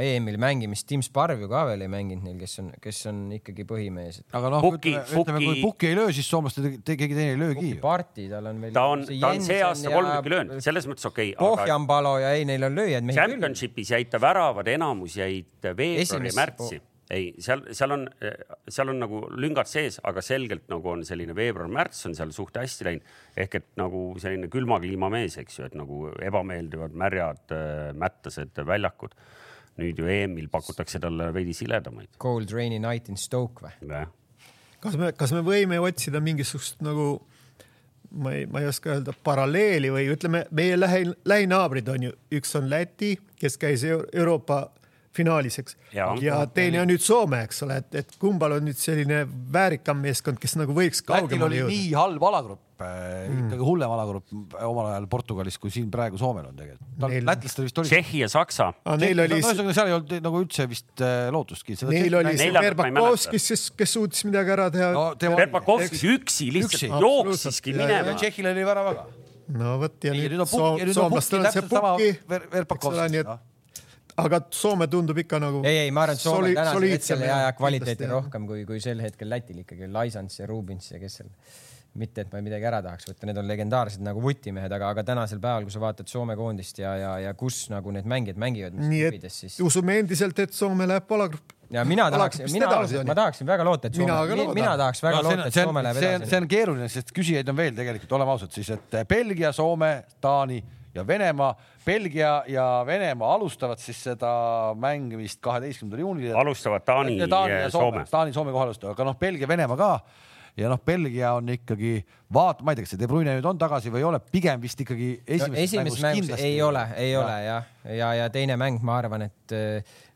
EM-il mängimist. Tim Sparv ju ka veel ei mänginud neil, kes on, kes on ikkagi põhimees. aga noh, ütleme, ütleme, kui Pukki ei löö, siis soomlased keegi teine ei löögi. Parti, tal on veel. ta on, ta on see aasta kolmikki löönud, selles mõttes okei okay,. Pohjanpalo aga... ja ei, neil on lööjad. Championship'is jäid ta väravad, enamus jäid veebruari, märtsi ei, seal, seal on, seal on nagu lüngad sees, aga selgelt nagu on selline veebruar-märts on seal suht hästi läinud. ehk et nagu selline külma kliima mees, eks ju, et nagu ebameeldivad märjad, mättased väljakud. nüüd ju EM-il pakutakse talle veidi siledamaid. Cold rainy night in Stoke või? kas me, kas me võime otsida mingisugust nagu ma ei, ma ei oska öelda paralleeli või ütleme, meie lähi, lähinaabrid on ju, üks on Läti, kes käis Euroopa finaalis, eks. ja, ja teine on nüüd Soome, eks ole, et, et kumbal on nüüd selline väärikam meeskond, kes nagu võiks kaugemale jõuda. nii halb alagrupp äh, mm., ikkagi hullem alagrupp omal ajal Portugalis, kui siin praegu Soomel on tegelikult. Neil... lätlastel vist oli. Tšehhi ja Saksa. Neil oli. no ühesõnaga seal ei olnud nagu üldse vist äh, lootustki. Neil oli see Verbakovskis, kes, kes suutis midagi ära teha no,. Verbakovskis üksi lihtsalt jooksiski minema. Tšehhil oli väravaga. no vot ja nüüd soomlastel on see pukki, eks ole, nii et aga Soome tundub ikka nagu. ei, ei, ma arvan, et Soome tänasel hetkel ja, ja kvaliteeti rohkem kui, kui sel hetkel Lätil ikkagi Laisans ja Rubins ja kes seal. mitte, et ma midagi ära tahaks võtta, need on legendaarsed nagu vutimehed, aga, aga tänasel päeval, kui sa vaatad Soome koondist ja, ja, ja kus nagu need mängijad mängivad. nii et siis... usume endiselt, et Soome läheb alagrupp ja mina tahaks, mina, ma tahaksin väga loota, et Soome, mina, mina tahaks väga no, loota, et Soome läheb edasi. see on keeruline, sest küsijaid on veel tegelikult, oleme ausad siis, et Belgia, Soome, Taani ja Venemaa. Belgia ja Venemaa alustavad siis seda mängimist kaheteistkümnendal juunil. alustavad Taani ja, Taani ja Soome. Taani, Soome kohe alustavad, aga noh, Belgia, Venemaa ka ja noh, Belgia on ikkagi, vaat-, ma ei tea, kas see De Bruyne nüüd on tagasi või ei ole, pigem vist ikkagi esimeses no, esimeses mängus, mängus ei ole, ei ja. ole jah, ja, ja, ja teine mäng, ma arvan, et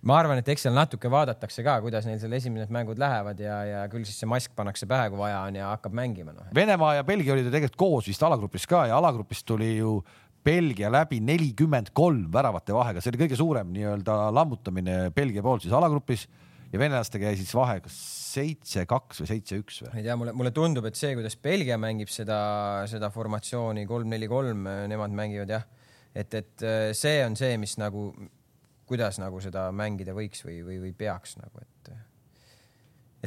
ma arvan, et eks seal natuke vaadatakse ka, kuidas neil seal esimesed mängud lähevad ja, ja küll siis see mask pannakse pähe, kui vaja on ja hakkab mängima no.. Venemaa ja Belgia olid ju tegelikult koos vist alagrupis ka ja alagrupis tuli ju Belgia läbi nelikümmend kolm väravate vahega, see oli kõige suurem nii-öelda lammutamine Belgia poolt siis alagrupis ja venelastega jäi siis vahe kas seitse-kaks või seitse-üks või? ma ei tea, mulle, mulle tundub, et see, kuidas Belgia mängib seda, seda formatsiooni kolm-neli-kolm, nemad mängivad jah, et, et äh, see on see, mis nagu, kuidas nagu seda mängida võiks või, või, või peaks nagu, et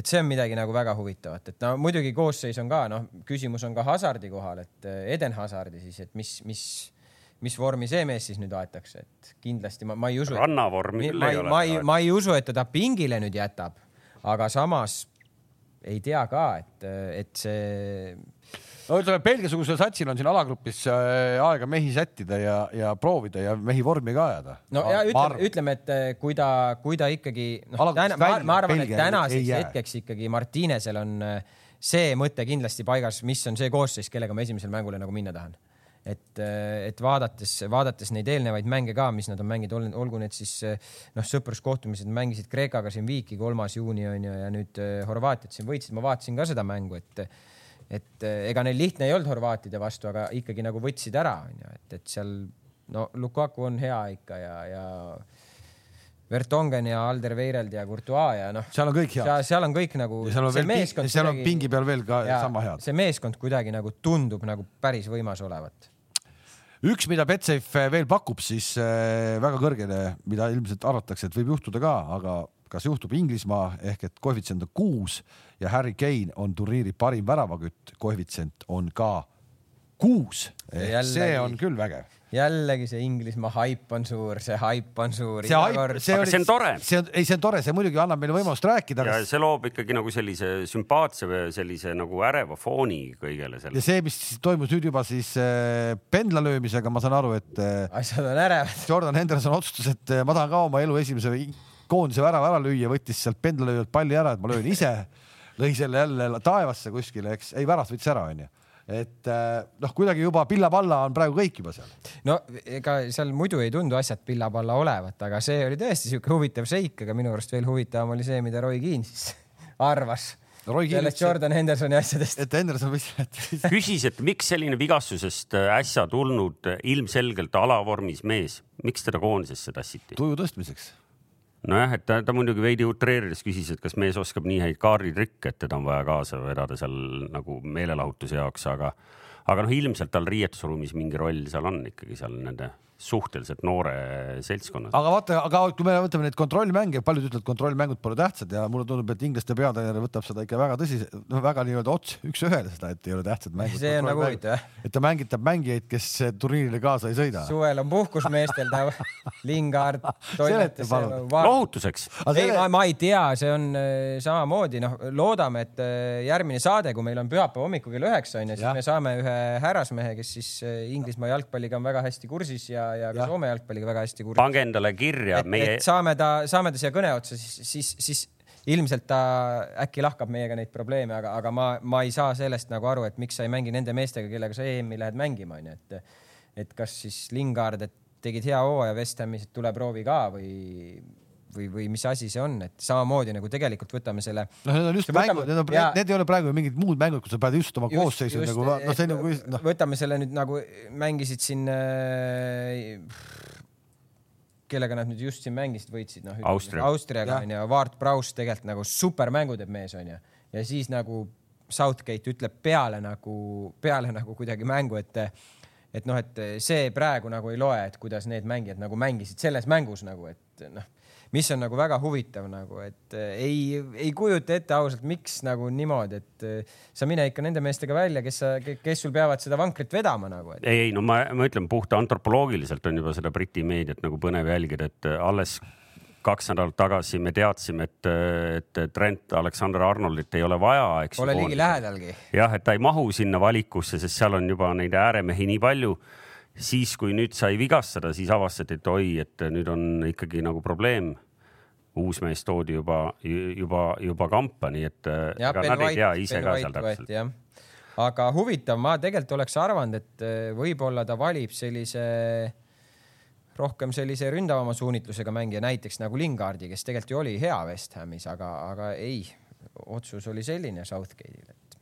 et see on midagi nagu väga huvitavat, et no muidugi koosseis on ka, noh, küsimus on ka Hasardi kohal, et äh, Eden Hasardi siis, et mis, mis mis vormi see mees siis nüüd aetakse, et kindlasti ma, ma ei usu. rannavormi küll ei ole. ma ei, ma ei usu, et ta ta pingile nüüd jätab, aga samas ei tea ka, et, et see. no ütleme, Belgia-sugusel satsil on siin alagrupis äh, aega mehi sättida ja, ja proovida ja mehi vormi ka ajada. no ja ütleme, ütleme, et äh, kui ta, kui ta ikkagi noh, ma, ma arvan, et tänaseks hetkeks ikkagi Martinesel on äh, see mõte kindlasti paigas, mis on see koosseis, kellega ma esimesele mängule nagu minna tahan et, et vaadates, vaadates neid eelnevaid mänge ka, mis nad on mänginud, olgu need siis noh, sõpruskohtumised, mängisid Kreekaga siin viiki, kolmas juuni on ju, ja nüüd eh, Horvaatiat siin võitsid, ma vaatasin ka seda mängu, et et ega neil lihtne ei olnud horvaatide vastu, aga ikkagi nagu võtsid ära, onju, et, et seal no Lukaku on hea ikka ja, ja Vertongen ja Alderweireld ja Courtois ja noh. seal on kõik head. seal on kõik nagu. seal on, veel, seal on pingi peal veel ka ja, sama head. see meeskond kuidagi nagu tundub nagu päris võimas olevat. Üks, mida Betsafe veel pakub, siis äh, väga kõrgele, mida ilmselt arvatakse, et võib juhtuda ka, aga kas juhtub Inglismaa ehk et koefitsient on kuus ja Harry Kane on turniiri parim väravakütt, koefitsient on ka kuus. see on küll vägev jällegi see Inglismaa haip on suur, see haip on suur. see haip, see, oli, see on tore. see on, ei, see on tore, see muidugi annab meile võimalust rääkida. ja see loob ikkagi nagu sellise sümpaatse või sellise nagu äreva fooni kõigele sellele. ja see, mis toimus nüüd juba siis äh, pendlalöömisega, ma saan aru, et äh,. asjad on ärevad. Jordan Henderson otsustas, et äh, ma tahan ka oma elu esimese koondise värava ära lüüa, võttis sealt pendlalööjalt palli ära, et ma löön ise lõi selle jälle taevasse kuskile, eks, ei värav võttis ära, onju et äh, noh, kuidagi juba pilla-palla on praegu kõik juba seal. no ega seal muidu ei tundu asjad pilla-palla olevat, aga see oli tõesti sihuke huvitav seik, aga minu arust veel huvitavam oli see, mida Roy Keane siis arvas sellest Jordan Hendersoni asjadest. et Henderson võis küsis, et miks selline vigastusest äh, äsja tulnud äh, ilmselgelt alavormis mees, miks teda koondisesse tassiti? tuju tõstmiseks nojah, et ta, ta muidugi veidi utreerides küsis, et kas mees oskab nii häid kaarditrikke, et teda on vaja kaasa vedada seal nagu meelelahutuse jaoks, aga, aga noh, ilmselt tal riietusruumis mingi roll seal on ikkagi seal nende suhteliselt noore seltskonnas. aga vaata, aga kui me võtame neid kontrollmänge, paljud ütlevad, kontrollmängud pole tähtsad ja mulle tundub, et inglaste peatreener võtab seda ikka väga tõsiselt, noh, väga nii-öelda ots, üks-ühele seda, et ei ole tähtsad mängud. see on nagu huvitav. et ta mängitab mängijaid, kes turniirile kaasa ei sõida. suvel on puhkus meestel, ta Lingard toimetas. lohutuseks. ei, ma ei tea, see on äh, samamoodi, noh, loodame, et äh, järgmine saade, kui meil on pühapäeva hommikul kell üheksa onju, siis me saame ühe härrasmehe, kes siis äh, Inglismaa jalgpalliga on väga hästi kursis ja ja ka ja. Soome jalgpalliga väga hästi kursis. pange endale kirja et, meie. saame ta, saame ta siia kõne otsa, siis, siis, siis ilmselt ta äkki lahkab meiega neid probleeme, aga, aga ma, ma ei saa sellest nagu aru, et miks sa ei mängi nende meestega, kellega sa EM-i lähed mängima, onju, et, et kas siis Lingard, et tegid hea hooaja West Hamis, et tule proovi ka või, või, või mis asi see on, et samamoodi nagu tegelikult võtame selle. noh, need on just mängud, need on ja..., need ei ole praegu mingid muud mängud, kus sa pead just oma koosseisu nagu noh, see nagu noh. võtame selle nüüd nagu mängisid siin äh, kellega nad nüüd just siin mängisid, võitsid noh. Austria. Austriaga onju, Ward Prowse tegelikult nagu supermängu teeb mees onju ja siis nagu Southgate ütleb peale nagu, peale nagu kuidagi mängu, et et noh, et see praegu nagu ei loe, et kuidas need mängijad nagu mängisid selles mängus nagu, et noh mis on nagu väga huvitav nagu, et äh, ei, ei kujuta ette ausalt, miks nagu niimoodi, et äh, sa mine ikka nende meestega välja, kes sa, kes sul peavad seda vankrit vedama nagu et.... ei, ei no ma, ma ütlen puhta antropoloogiliselt on juba seda Briti meediat nagu põnev jälgida, et äh, alles kaks nädalat tagasi me teadsime, et, et Trent Alexander Arnoldit ei ole vaja, eks. Pole ligilähedalgi. jah, et ta ei mahu sinna valikusse, sest seal on juba neid ääremehi nii palju siis, kui nüüd sai vigastada, siis avastati, et oi, et nüüd on ikkagi nagu probleem. uus mees toodi juba, juba, juba kampa, nii et äh, ja, ega nad ei tea ise Ben ka seal täpselt. aga huvitav, ma tegelikult oleks arvanud, et äh, võib-olla ta valib sellise rohkem sellise ründavama suunitlusega mängija, näiteks nagu Lingardi, kes tegelikult ju oli hea West Hamis, aga, aga ei, otsus oli selline Southgate'il, et.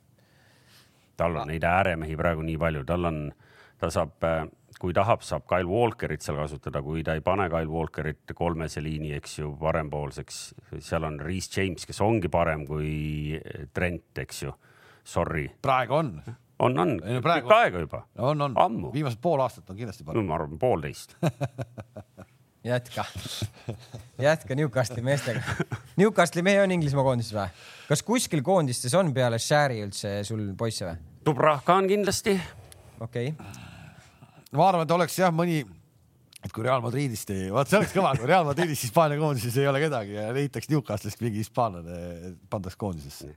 tal on neid ääremehi praegu nii palju, tal on, ta saab äh, kui tahab, saab Kyle Walkerit seal kasutada, kui ta ei pane Kyle Walkerit kolmese liini, eks ju, parempoolseks, seal on Reese James, kes ongi parem kui Trent, eks ju. Sorry. praegu on. on, on, tükk aega juba. on, on. ammu. viimased pool aastat on kindlasti parem. no ma arvan, poolteist jätka, jätka Newcastli meestega. Newcastli mehe on Inglismaa koondises või? kas kuskil koondistes on peale Shari üldse sul poisse või? Dubravka on kindlasti. okei okay ma arvan, et oleks jah mõni, et kui Real Madridist ei, vaat see oleks kõva, kui Real Madridis Hispaania koondises ei ole kedagi ja leitaks Newcastlist mingi hispaanlane, pandaks koondisesse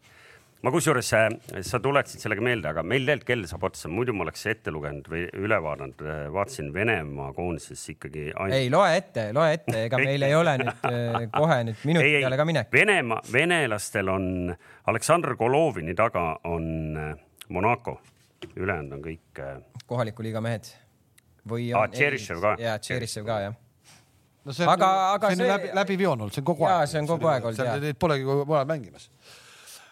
ma kusjuures, äh, sa tuletasid sellega meelde, aga meil tegelikult kell saab otsa, muidu ma oleks ette lugenud või üle vaadanud, äh, vaatasin Venemaa koondises ikkagi ainult.... ei loe ette, loe ette, ega meil ei ole nüüd äh, kohe nüüd minuti peale ka minek. Venemaa, venelastel on Aleksandr Golovini taga on Monaco, ülejäänud on kõik. kohaliku liiga mehed või on ah,. Tšerišev ka. ja Tšerišev ka jah. no see on, aga, aga see on läbi, läbiv joon olnud, see on kogu aeg. see on kogu aeg olnud jah. Neid polegi mujal mängimas.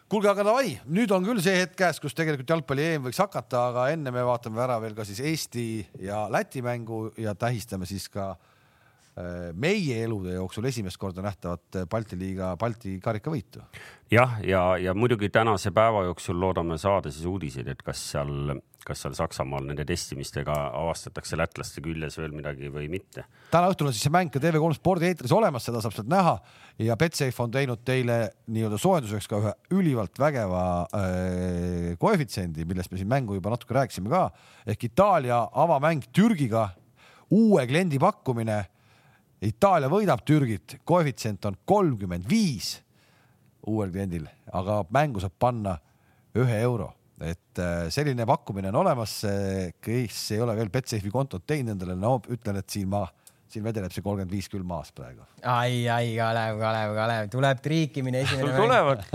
kuulge, aga davai, nüüd on küll see hetk käes, kus tegelikult jalgpalli EM võiks hakata, aga enne me vaatame ära veel ka siis Eesti ja Läti mängu ja tähistame siis ka äh, meie elude jooksul esimest korda nähtavat Balti liiga, Balti karikavõitu. jah, ja, ja, ja muidugi tänase päeva jooksul loodame saada siis uudiseid, et kas seal kas seal Saksamaal nende testimistega avastatakse lätlaste küljes veel midagi või mitte. täna õhtul on siis see mäng ka TV3 spordieetris olemas, seda saab sealt näha ja Betsafe on teinud teile nii-öelda soojenduseks ka ühe ülivalt vägeva äh, koefitsiendi, millest me siin mängu juba natuke rääkisime ka ehk Itaalia avamäng Türgiga, uue kliendi pakkumine. Itaalia võidab Türgit, koefitsient on kolmkümmend viis uuel kliendil, aga mängu saab panna ühe euro. Et äh, selline pakkumine on olemas, kes ei ole veel Betsafe'i kontot teinud endale, no ütlen, et siin ma siin vedeleb see kolmkümmend viis küll maas praegu. ai, ai, Kalev, Kalev, Kalev, tuleb triikimine esimene tulevad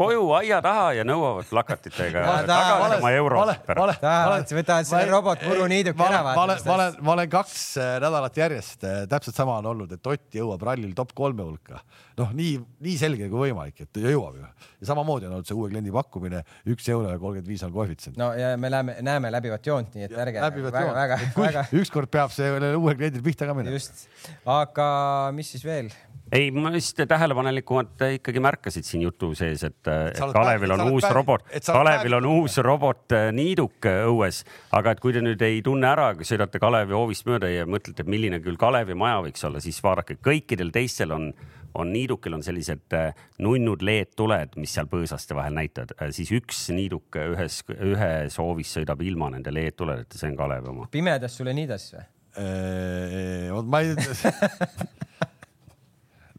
koju aia taha ja nõuavad plakatitega tagasi oma eurot tahavad, võtavad selle robotmuruniiduki ma ära olen, ma olen, ma olen ma olen kaks äh, nädalat järjest äh, täpselt sama on olnud, et Ott jõuab rallil top kolme hulka. noh, nii, nii selge kui võimalik, et jõuab ju. ja samamoodi on olnud see uue kliendi pakkumine, üks euro ja kolmkümmend viis on koefitsient. no ja me näeme, näeme läbivat joont, nii et ärge väga, väga, ükskord peab see uuel kliendil pihta ka minema. just. aga mis siis veel? ei, ma vist tähelepanelikumad ikkagi märkasid siin jutu sees, et, et Kalevil on uus päris- robot et, Kalevil on päris- uus robot äh, äh, õues, aga et kui te nüüd ei tunne ära, kui sõidate Kalevi hoovist mööda ja mõtlete, milline küll Kalevi maja võiks olla, siis vaadake, kõikidel teistel on, on niidukil on sellised äh, nunnud LED-tuled, mis seal põõsaste vahel näitavad, siis üks niiduk ühes, ühes hoovis sõidab ilma nende LED-tuledeta, see on Kalevi oma. pimedas sulle niidas või? Vot ma ei.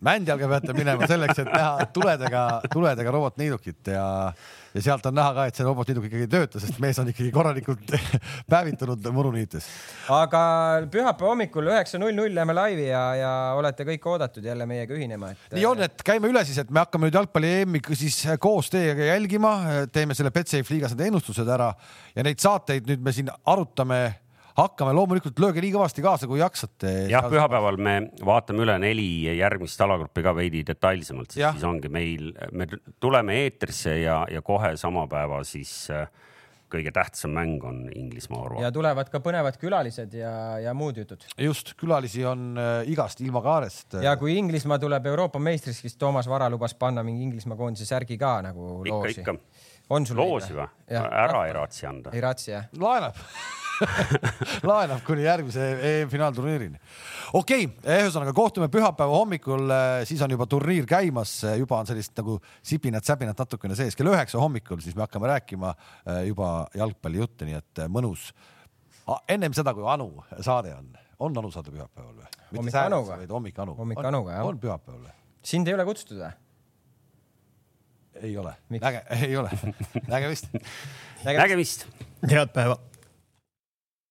Mändjalga peate minema selleks, et näha tuledega, tuledega robotniidukit ja, ja sealt on näha ka, et see robotniiduk ikkagi ei tööta, sest mees on ikkagi korralikult päevitunud muruniites. aga pühapäeva hommikul üheksa null null jääme laivi ja, ja olete kõik oodatud jälle meiega ühinema, et. nii on, et käime üle siis, et me hakkame nüüd jalgpalli EM-i siis koos teiega jälgima, teeme selle Betsafe liigas need ennustused ära ja neid saateid nüüd me siin arutame, hakkame loomulikult, lööge nii kõvasti kaasa, kui jaksate. jah, pühapäeval me vaatame üle neli järgmist alagruppi ka veidi detailsemalt, Jah. siis ongi meil, me tuleme eetrisse ja, ja kohe sama päeva siis äh, kõige tähtsam mäng on Inglismaa-Orva ja. tulevad ka põnevad külalised ja, ja muud jutud. just, külalisi on äh, igast ilmakaarest. ja kui Inglismaa tuleb Euroopa meistriks, siis Toomas Vara lubas panna mingi Inglismaa koondise särgi ka nagu ikka, loosi. ikka. on sul loosi või? ära ei raatsi anda. ei raatsi jah? laenab laenab kuni järgmise EM-finaalturniirini. okei okay,, ühesõnaga kohtume pühapäeva hommikul, siis on juba turniir käimas, juba on sellist nagu sipinat-säpinat natukene sees, kell üheksa hommikul, siis me hakkame rääkima eh, juba jalgpallijutte, nii et eh, mõnus. ennem seda, kui Anu saade on, on Anu saade pühapäeval või? Hommik Anuga. hommik Anu. Hommik Anuga, jah. on pühapäeval või? sind ei ole kutsutud või? ei ole, Miks? ei ole, nägemist. nägemist. head päeva